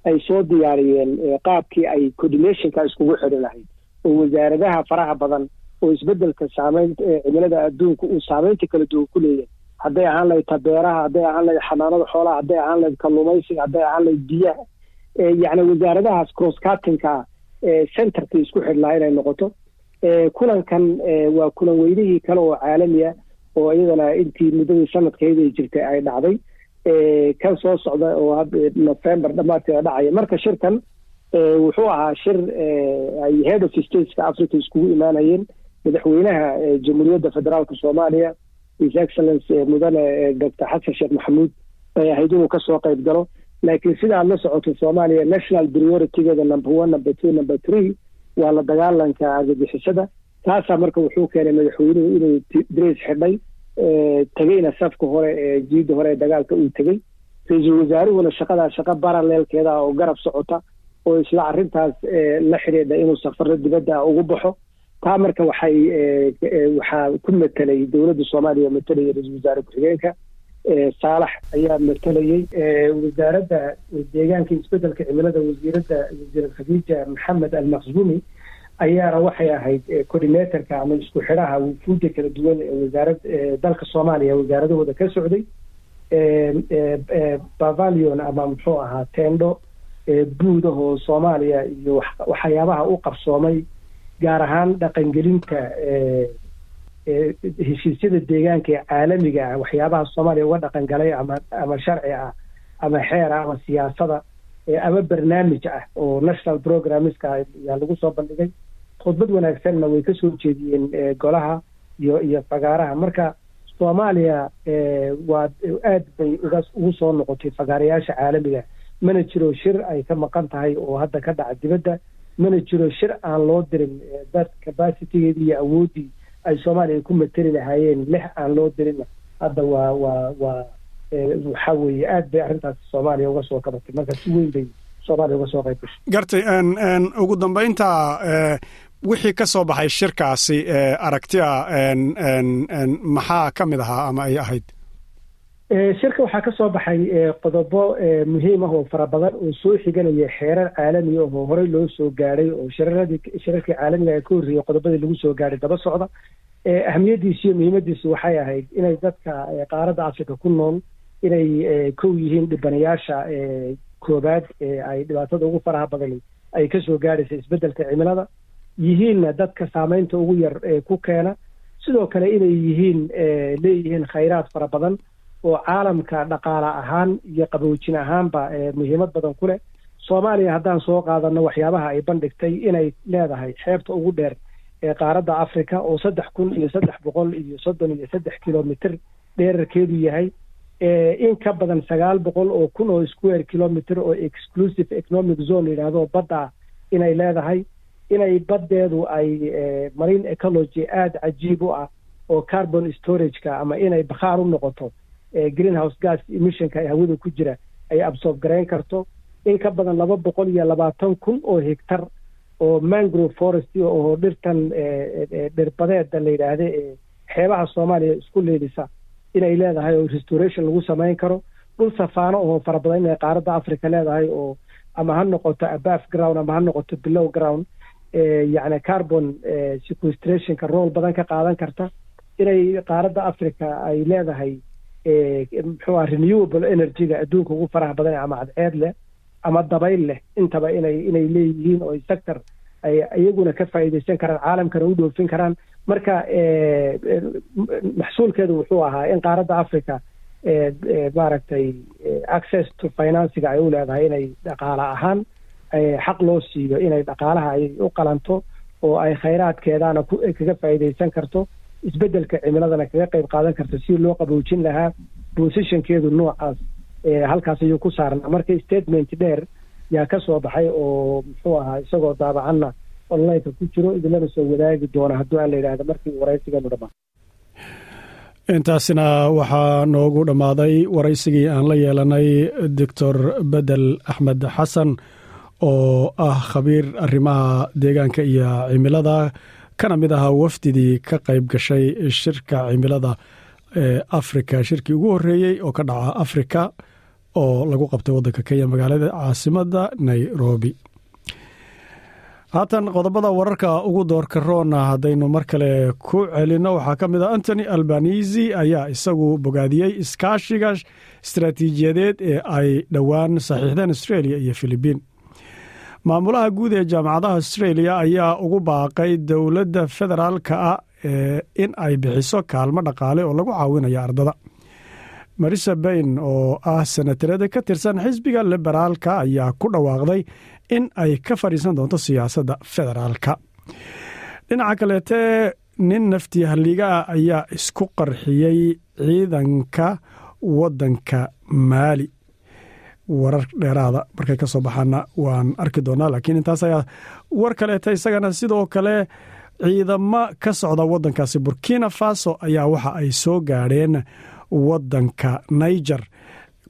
ay soo diyaariyeen qaabkii ay coordinationka iskugu xidhi lahayd. Oo wasaaradaha faraha badan oo isbeddelka saameyn cimilada adduunka uu saameynta kala duwan ku leeyahay. Hadday ahaan lahayd tabeeraha hadday ahaan lahayd xanaanada xoolaha hadday ahaan lahayd kalluumaysiga hadday ahaan lahayd biyaha. Yacni wasaaradahaas cross cuttingka centerkii isku xidhlaa inay noqoto. Kulankan waa kulan weynihii kale oo caalamiya oo iyadana intii muddadii sanadkeeda ay jirtay ay dhacday kan soo socda oo november dhammaadkeeda dhacaya. Marka shirkan wuxuu ahaa shir ay head of stateska africa iskugu imaanayeen. Madaxweynaha jamhuuriyadda federaalka soomaaliya his excellence mudane doctor xasan sheekh maxamuud ahayd inuu ka soo qayb galo. Laakiin sida aad la socoto soomaaliya national prioritygeeda number one number two number three waa la dagaalanka argagixisada taasaa marka wuxuu keenay madaxweynuhu inuu drace xidhay tegeyna safka hore ee jiidda hore ee dagaalka uu tegey ra'iisul wasaaruhuna shaqadaa shaqa baraleelkeeda oo garab socota oo isla arrintaas la xidhiidha inuu safaro dibadda ugu baxo. Taa marka waxay waxaa ku matelay dowladda soomaaliya matelaya ra'iisul wasaare ku-xigeenka. Saalax ayaa matelayey wasaaradda deegaanka isbeddelka cimilada wasiiradda wasiirad khadiija maxamed almaqsuumi ayaana waxay ahayd coordinatorka ama isku xidhaha wufuudda kala duwan ee wasaarad dalka soomaaliya wasaaradahooda ka socday bavalion ama muxuu ahaa tendo buudahoo soomaaliya iyo waxyaabaha u qabsoomay gaar ahaan dhaqangelinta heshiisyada deegaanka ee caalamiga ah. Waxyaabaha soomaaliya uga dhaqan galay ama ama sharci ah ama xeer ah ama siyaasada ama barnaamij ah oo national programmeska ayaa lagu soo bandhigay khudbad wanaagsanna way ka soo jeediyeen golaha iyo iyo fagaaraha. Marka soomaaliya waa aad bay ugu soo noqotay fagaarayaasha caalamiga. Mana jiro shir ay ka maqan tahay oo hadda ka dhaca dibadda. Mana jiro shir aan loo dirin dad capacitigeedii iyo awooddii ay soomaaliya ku mateli lahaayeen lix aan loo dirin hadda waa waa waa waxa weeye aad bay arrintaas soomaaliya uga soo kabatay. Marka si weyn bay soomaaliya uga soo qayb gashay. Gartay ugu dambeynta wixii ka soo baxay shirkaasi aragtiya maxaa ka mid ahaa ama ay ahayd? Shirka waxaa ka soo baxay qodobo muhiim ah oo fara badan oo soo xiganaya xeerar caalami ah oo horey loo soo gaadhay oo shiraradii shirarkii caalamiga ka horreeyey qodobadii lagu soo gaadhay daba socda. Ahamiyaddiisu iyo muhiimaddiisu waxay ahayd inay dadka qaaradda africa ku nool inay kow yihiin dhibanayaasha koobaad ee ay dhibaatada ugu faraha badan ay ka soo gaadhaysa isbeddelka cimilada yihiinna dadka saameynta ugu yar ku keena. Sidoo kale inay yihiin leeyihiin khayraad fara badan oo caalamka dhaqaale ahaan iyo qaboojin ahaanba muhiimad badan ku leh. Soomaaliya haddaan soo qaadano waxyaabaha ay bandhigtay inay leedahay xeebta ugu dheer ee qaaradda africa oo saddex kun iyo saddex boqol iyo soddon iyo saddex kilomitr dheerarkeedu yahay in ka badan sagaal boqol oo kun oo square kilomitr oo exclusive economic zone yidhaahdo badda inay leedahay inay baddeedu ay marine ecology aada cajiib u ah oo carbon storageka ama inay bakhaar u noqoto greenhouse gas emissionka ee hawada ku jira ay absorb garayn karto. In ka badan laba boqol iyo labaatan kun oo hegtar oo mangrove forest oo dhirtan dhirbadeeda la yidhaahda ee xeebaha soomaaliya isku leelisa inay leedahay oo restoration lagu samayn karo. Dhul safaano oo fara badan inay qaaradda africa leedahay oo ama ha noqoto abaf ground ama ha noqoto below ground yacni carbon sequestrationka rool badan ka qaadan karta inay qaaradda africa ay leedahay muxuu ah renewable energy-ga adduunka ugu faraha badan ama cadceed leh ama dabayl leh. Intaba inay inay leeyihiin oo sector ay iyaguna ka faa'iidaysan karaan caalamkana u dhoofin karaan. Marka maxsuulkeedu wuxuu ahaa in qaaradda africa maaragtay access to financiga ay u leedahay inay dhaqaale ahaan xaq loo siiyo inay dhaqaalaha ay u qalanto oo ay khayraadkeedana kaga faa'iidaysan karto isbeddelka cimiladana kaga qayb qaadan karto si loo qaboojin lahaa positionkeedu noocaas halkaas ayuu ku saarnaa. Marka statement dheer yaa ka soo baxay oo muxuu ahaa isagoo daabacanna onlineka ku jiro idinlana soo wadaagi doona hadduu aan la yidhahda markii waraysigeenu dhammaan intaasina waxaa noogu dhammaaday waraysigii aan la yeelanay doctor bedel axmed xasan oo ah khabiir arrimaha deegaanka iyo cimilada. Kana mid ahaa wafdidii ka qayb gashay shirka cimilada ee afrika. Shirkii ugu horreeyey oo ka dhaca afrika oo lagu qabtay waddanka kenya magaalada caasimadda nairobi. Haatan qodobada wararka ugu doorka roona haddaynu mar kale ku celinno waxaa ka mid ah antony albanisi ayaa isagu bogaadiyey iskaashiga istaraatiijiyadeed ee ay dhowaan saxiixdeen australia iyo filibiin maamulaha guud ee jaamacadaha australia ayaa ugu baaqay dowladda federaalka ah in ay bixiso kaalmo dhaqaale oo lagu caawinayo ardada. Marisa bayn oo ah senatarada ka tirsan xisbiga liberaalka ayaa ku dhawaaqday in ay ka fadhiisan doonto siyaasadda federaalka. Dhinaca kaleete nin nafti halligaa ayaa isku qarxiyey ciidanka waddanka maali warar dheeraada markay ka soo baxaana waan arki doonaa laakiin intaas ayaa war kaleeta isagana sidoo kale ciidamo ka socda waddankaasi. Burkina faso ayaa waxa ay soo gaadheen waddanka niger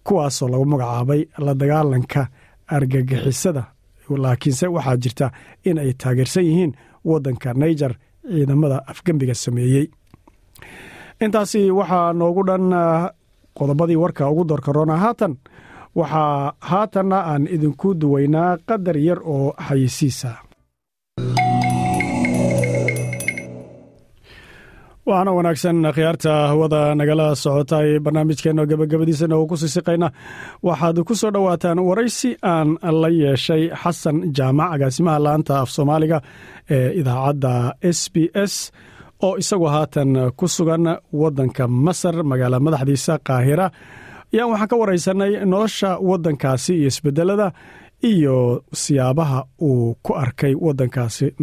kuwaasoo lagu magacaabay la dagaalanka argagixisada. Laakiinse waxaa jirta in ay taageersan yihiin waddanka niger ciidamada afgembiga sameeyey. Intaasi waxaa noogu dhan qodobadii warka ugu doorka roona haatan waxaa haatanna aan idinku duwaynaa qadar yar oo xayisiisa waxaana wanaagsan khiyaarta hawada nagala socotay barnaamijkeenna gabagabadiisana ku sisiqayna waxaad ku soo dhowaataan waraysi aan la yeeshay xasan jaamac agaasimaha laanta af soomaaliga ee idaacadda s b s oo isagu haatan ku sugan waddanka masar magaala madaxdiisa qaahira ayaan waxaan ka waraysanay nolosha waddankaasi iyo isbedelada iyo siyaabaha uu ku arkay waddankaasi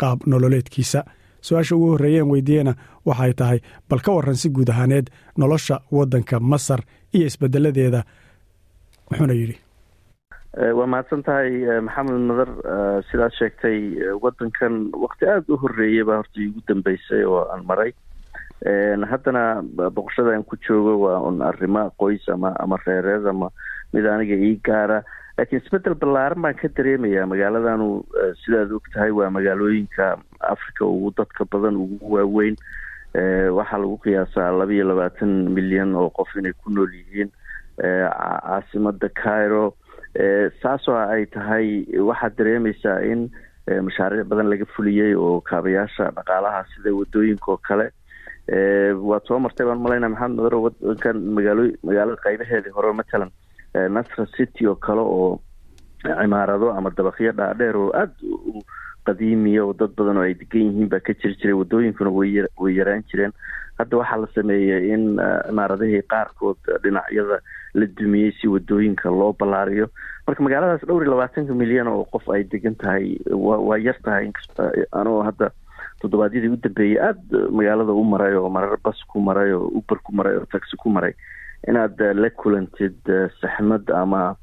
qaab nololeedkiisa. Su'aasha ugu horreeyeen weydiiyena waxay tahay bal ka waran si guud ahaaneed nolosha waddanka masar iyo isbedeladeeda wuxuuna yidhi. Waa mahadsan tahay maxamed nadar sidaad sheegtay waddankan wakti aada u horreeyay baa horta iigu dambeysay oo aan maray haddana boqoshada aan ku joogo waa un arrimo qoys ama ama reereed ama mid aniga ii gaara. Laakiin isbeddel ballaaran baan ka dareemayaa magaaladanu sidaad og tahay waa magaalooyinka africa ugu dadka badan ugu waaweyn. Waxaa lagu qiyaasaa laba iyo labaatan milyan oo qof inay ku nool yihiin caasimada cairo. Saasoo ay tahay waxaad dareemaysaa in mashaariic badan laga fuliyey oo kaabayaasha dhaqaalaha sida waddooyinka oo kale waad soo martay baan malayna maxamed madaro wadankan magaalo magaalada qaybaheedii hore matalan nasra city oo kale oo cimaarado ama dabaqyo dhaadheer oo aada u qadiimiya oo dad badan oo ay degan yihiin baa ka jiri jiray wadooyinkuna way yaraan jireen. Hadda waxaa la sameeyey in cimaaradihii qaarkood dhinacyada la dumiyey si waddooyinka loo ballaariyo. Marka magaaladaas dhowr iyo labaatanka milyan oo qof ay degan tahay wa waa yar tahay anoo hadda toddobaadyadii u dambeeyey aada magaalada u maray oo marar bas ku maray oo uber ku maray oo taxi ku maray inaad la kulantid saxmad ama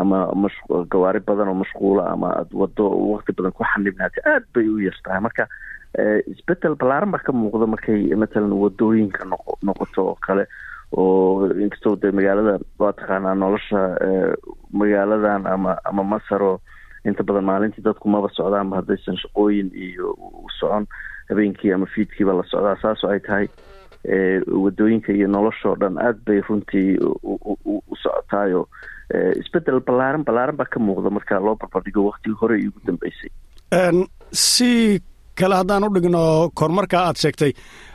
ama mash gawaari badan oo mashquula ama aad wado wakti badan ku xanibnaatay aada bay u yar tahay marka isbeddel ballaaran baa ka muuqda markay matalan waddooyinka noqo noqoto oo kale oo inkastoo de magaalada waa taqaanaa nolosha magaaladan ama ama masar oo inta badan maalintii dadku maba socdaanba haddaysan shaqooyin iyo u socon habeenkii ama fiidkiiba la socdaa saasoo ay tahay waddooyinka iyo noloshoo dhan aada bay runtii u socotaayo. Isbedel ballaaran ballaaran baa ka muuqda marka loo barbardhigo waktigii hore iyo ugu dambeysay si kale haddaan u dhigno kormarka aad sheegtay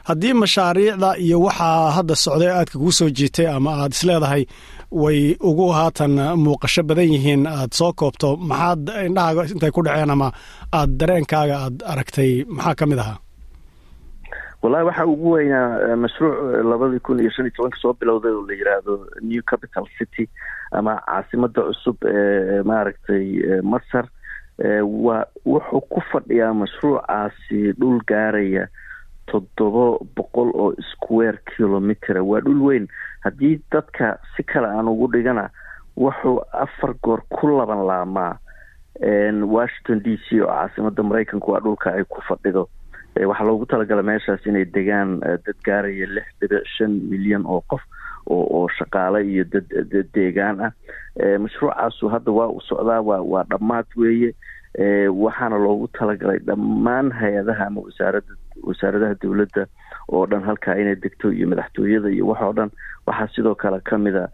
haddii mashaariicda iyo waxaa hadda socday aadka kuu soo jiitay ama aad isleedahay way ugu haatan muuqasho badan yihiin. Aad soo koobto maxaad indhahaaga intay ku dhaceen ama aad dareenkaaga aad aragtay maxaa ka mid ahaa? Wallahi waxaa ugu weynaa mashruuc labadii kun iyo shan iyo tobanka soo bilowday oo la yiraahdo new capital city ama caasimada cusub ee maaragtay masar waa wuxuu ku fadhiyaa mashruucaasi dhul gaaraya toddoba boqol oo square kilometer. Waa dhul weyn. Haddii dadka si kale aan ugu dhigana wuxuu afar goor ku laban laamaa washington d c oo caasimada maraykanku waa dhulka ay ku fadhido. Waxaa loogu talagala meeshaas inay degaan dad gaaraya lix dhibic shan milyan oo qof oo shaqaale iyo dad dad deegaan ah. Mashruucaasu hadda waa u socdaa waa waa dhammaad weeye. Waxaana loogu talagalay dhammaan hay'adaha ama wasaarada wasaaradaha dowladda oo dhan halkaa inay degto iyo madaxtooyada iyo waxoo dhan waxaa sidoo kale kamida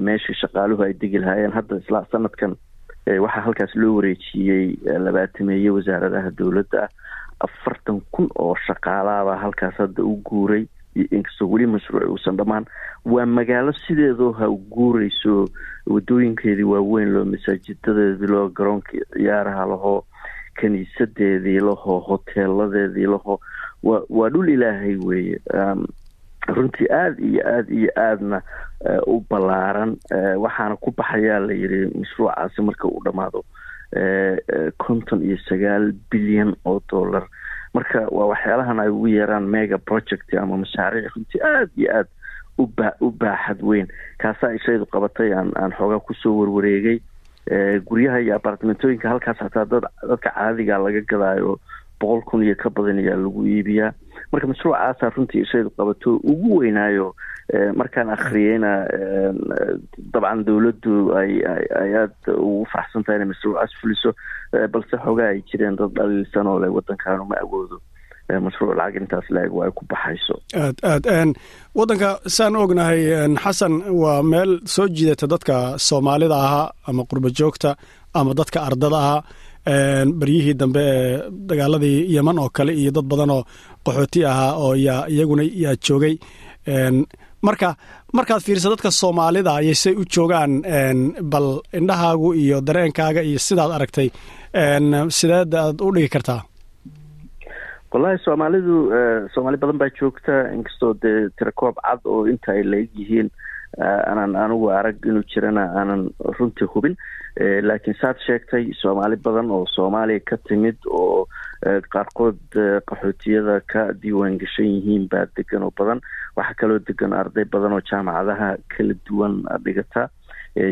meeshii shaqaaluhu ay degi lahaayeen hadda isla sanadkan waxaa halkaas loo wareejiyey labaatameeye wasaaradaha dowladda. Ah afartan kun oo shaqaalaabaa halkaas hadda u guuray inkastoo weli mashruuci uusan dhammaan. Waa magaalo sideedoo ha guureyso wadooyinkeedii waaweyn loo masaajidadeedii loo garoonkii ciyaaraha lahoo kaniisadeedii lahoo hoteeladeedii lahoo wa waa dhul ilaahay weeye runtii aada iyo aada iyo aadna u ballaaran waxaana ku baxayaa la yidhi mashruucaasi marka uu dhammaado konton iyo sagaal bilyan oo dollar. Marka waa waxyaalahan ay ugu yeeraan mega project ama mashaariic runtii aada iyo aada uba u baaxad weyn kaasaa ishaydu qabatay aan aan xoogaa ku soo warwareegay guryaha iyo apartamentooyinka halkaas hataa dad dadka caadiga laga gadaayo boqol kun iyo ka badan ayaa lagu iibiyaa. Marka mashruucaasaa runtii ishaydu qabato ugu weynaayo markaan akhriyeyna dabcan dowladdu ay ay aada ugu faraxsan tahay inay mashruucaas fuliso balse xoogaa ay jireen dad dhaliilsan oo le waddankaanu ma awoodo mashruuc lacag intaas la-eg waa ay ku baxayso. Aad aad waddanka saan ognahay xasan waa meel soo jiidata dadka soomaalida ahaa ama qurba joogta ama dadka ardada ahaa. Beryihii dambe ee dagaaladii yeman oo kale iyo dad badan oo qaxooti ahaa oo yaa iyaguna yaa joogay. Marka markaad fiiriso dadka soomaalida ayaysay u joogaan bal indhahaagu iyo dareenkaaga iyo sidaad aragtay sideed aad u dhigi kartaa wallahi soomaalidu soomaali badan baa joogta. Inkastoo dee tirakoob cad oo inta ay la-eg yihiin aanan anigu arag inuu jirana aanan runtii hubin. Laakiin saad sheegtay soomaali badan oo soomaaliya ka timid oo qaarkood qaxootiyada ka diiwaan gashan yihiin baa degan oo badan. Waxaa kaloo degan arday badan oo jaamacadaha kala duwan dhigata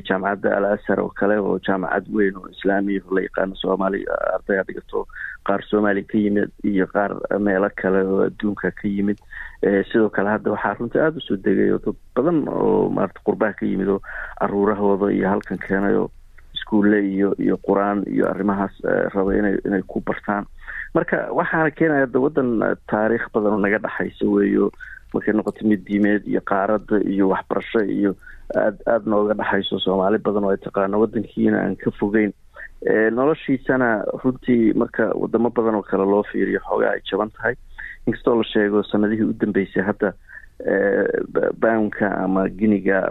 jaamacadda al ashar oo kale oo jaamacad weyn oo islaamiya la yaqaano soomaaliya ardaya dhigato qaar soomaaliya ka yimid iyo qaar meelo kale oo adduunka ka yimid sidoo kale hadda waxaa runtii aada u soo degay oo dad badan oo maarata qurbaha ka yimid oo caruurahooda iyo halkan keenay oo iskuulle iyo iyo qur'aan iyo arrimahaas raba inay inay ku bartaan marka waxaana keenaya da waddan taariikh badan oo naga dhexaysa weeyo markay noqoto mid diimeed iyo qaaradda iyo waxbarasho iyo aad aada nooga dhexayso soomaali badan oo ay taqaano waddankiina aan ka fogeyn. Noloshiisana runtii marka wadamo badan oo kale loo fiiriyo xoogaa ay jaban tahay. Inkastoo la sheego sanadihii u dambeysay hadda bownka ama giniga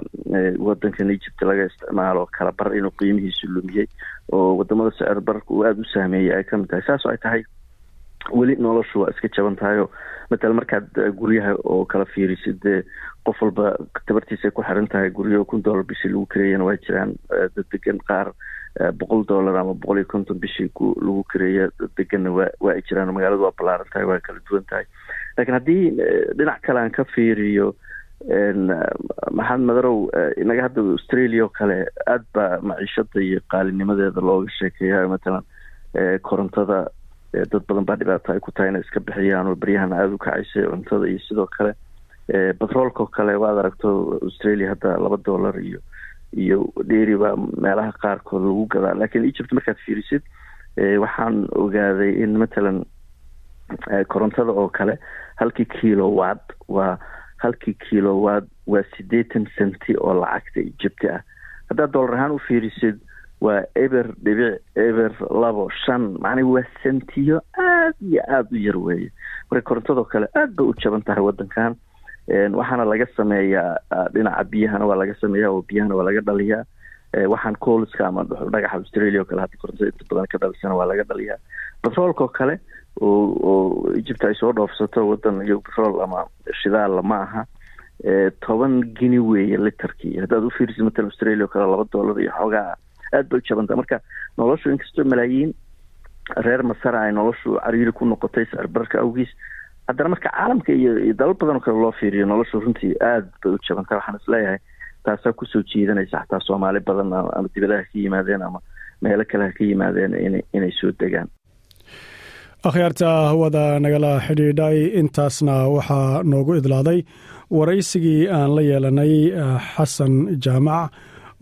wadankan egypt laga isticmaalo kala bar inuu qiimihiisu lumiyey oo waddamada sicir bararka uu aada u saameeyey ay ka mid tahay. Saas oo ay tahay weli noloshu waa iska jaban tahay oo matala markaad guryaha oo kala fiirisid dee qof walba tabartiisa ay ku xiran tahay guryo kun dollar bishii lagu kareeyana waa jiraan dad degan qaar boqol dollar ama boqol iyo konton bishii lagu kareeya dad deganna waa waa jiraan magaaladu waa ballaaran tahay waa kala duwan tahay. Laakiin haddii dhinac kale aan ka fiiriyo maxamed madarow inaga hadda australia oo kale aad baa maciishada iyo qaalinimadeeda looga sheekeeya matalan korontada dad badan baa dhibaato ay ku tahay inay iska bixiyaan oo beryahana aada u kacaysay cuntada iyo sidoo kale batroolka oo kale waad aragto australia hadda laba dollar iyo iyo dheeri baa meelaha qaarkood lagu gadaa. Laakiin egypt markaad fiirisid waxaan ogaaday in matalan korontada oo kale halkii kilowad waa halkii kilowad waa siddeetan centi oo lacagta egypti ah. Haddaad dollar ahaan u fiirisid waa eber dhibic eber labo shan macnaa waa sentiyo aada iyo aada u yar weeye. Marka korontadoo kale aada bay u jaban tahay waddankan. Waxaana laga sameeyaa dhinaca biyahana waa laga sameeyaa oo biyahana waa laga dhaliyaa. Waxaan coolska ama dhagaxa australia oo kale hadda korontada inta badan ka dhalisana waa laga dhaliyaa. Batroolka oo kale oo oo egypt ay soo dhoofsato waddan iyo batrool ama shidaalla ma aha. Toban gini weeye literkii haddaad u fiirisid matalan australia oo kale laba dollar iyo xoogaa aada bay u jabanta marka noloshu inkastoo malaayiin reer masara ay noloshu cariiri ku noqotay sicirbararka awgiis haddana marka caalamka iyo dalal badan oo kale loo fiiriyo noloshu runtii aada bay u jabanta waxaan is leeyahay taasaa ku soo jiidanaysa xataa soomaali badan ama dibadaha ka yimaadeen ama meelo kale ka yimaadeen in inay soo degaan. Akhyaarta hawada nagala xidhiidhay intaasna waxaa noogu idlaaday. Waraysigii aan la yeelanay xasan jaamac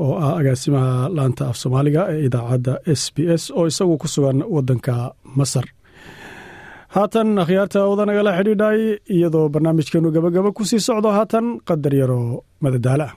oo ah agaasimaha laanta af soomaaliga ee idaacadda s b s oo isagu ku sugan waddanka masar. Haatan akhyaarta hawada nagala xidhiidhay iyadoo barnaamijkeenu gabagaba ku sii socdo haatan qadar yaroo madadaala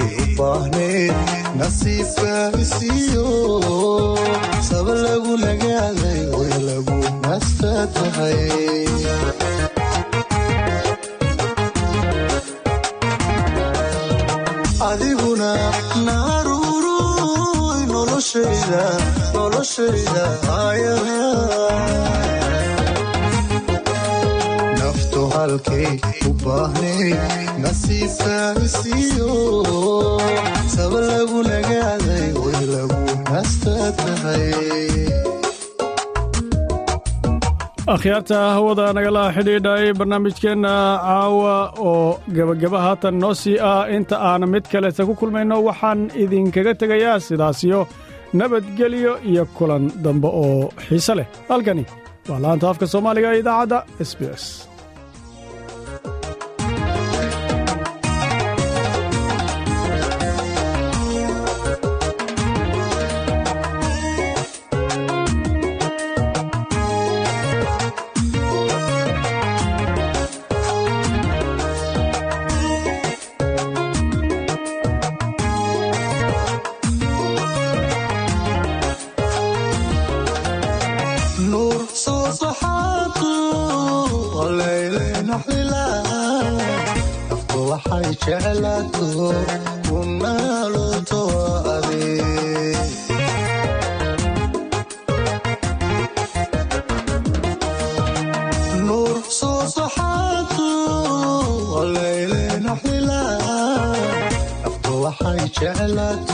halkay u baahneed nasiibka isiyo. Saba lagu nagaaday way lagu nasta tahay adiguna naruuruy noloshayda noloshayda ayaha akhyaarta hawada nagala xidhiidhay barnaamijkeenna caawa oo gebageba haatan noo sii ah inta aan mid kaleta ku kulmayno waxaan idinkaga tegayaa sidaasiyo nabadgelyo iyo kulan dambe oo xiise leh halkani waa laanta afka soomaaliga ee idaacadda s b s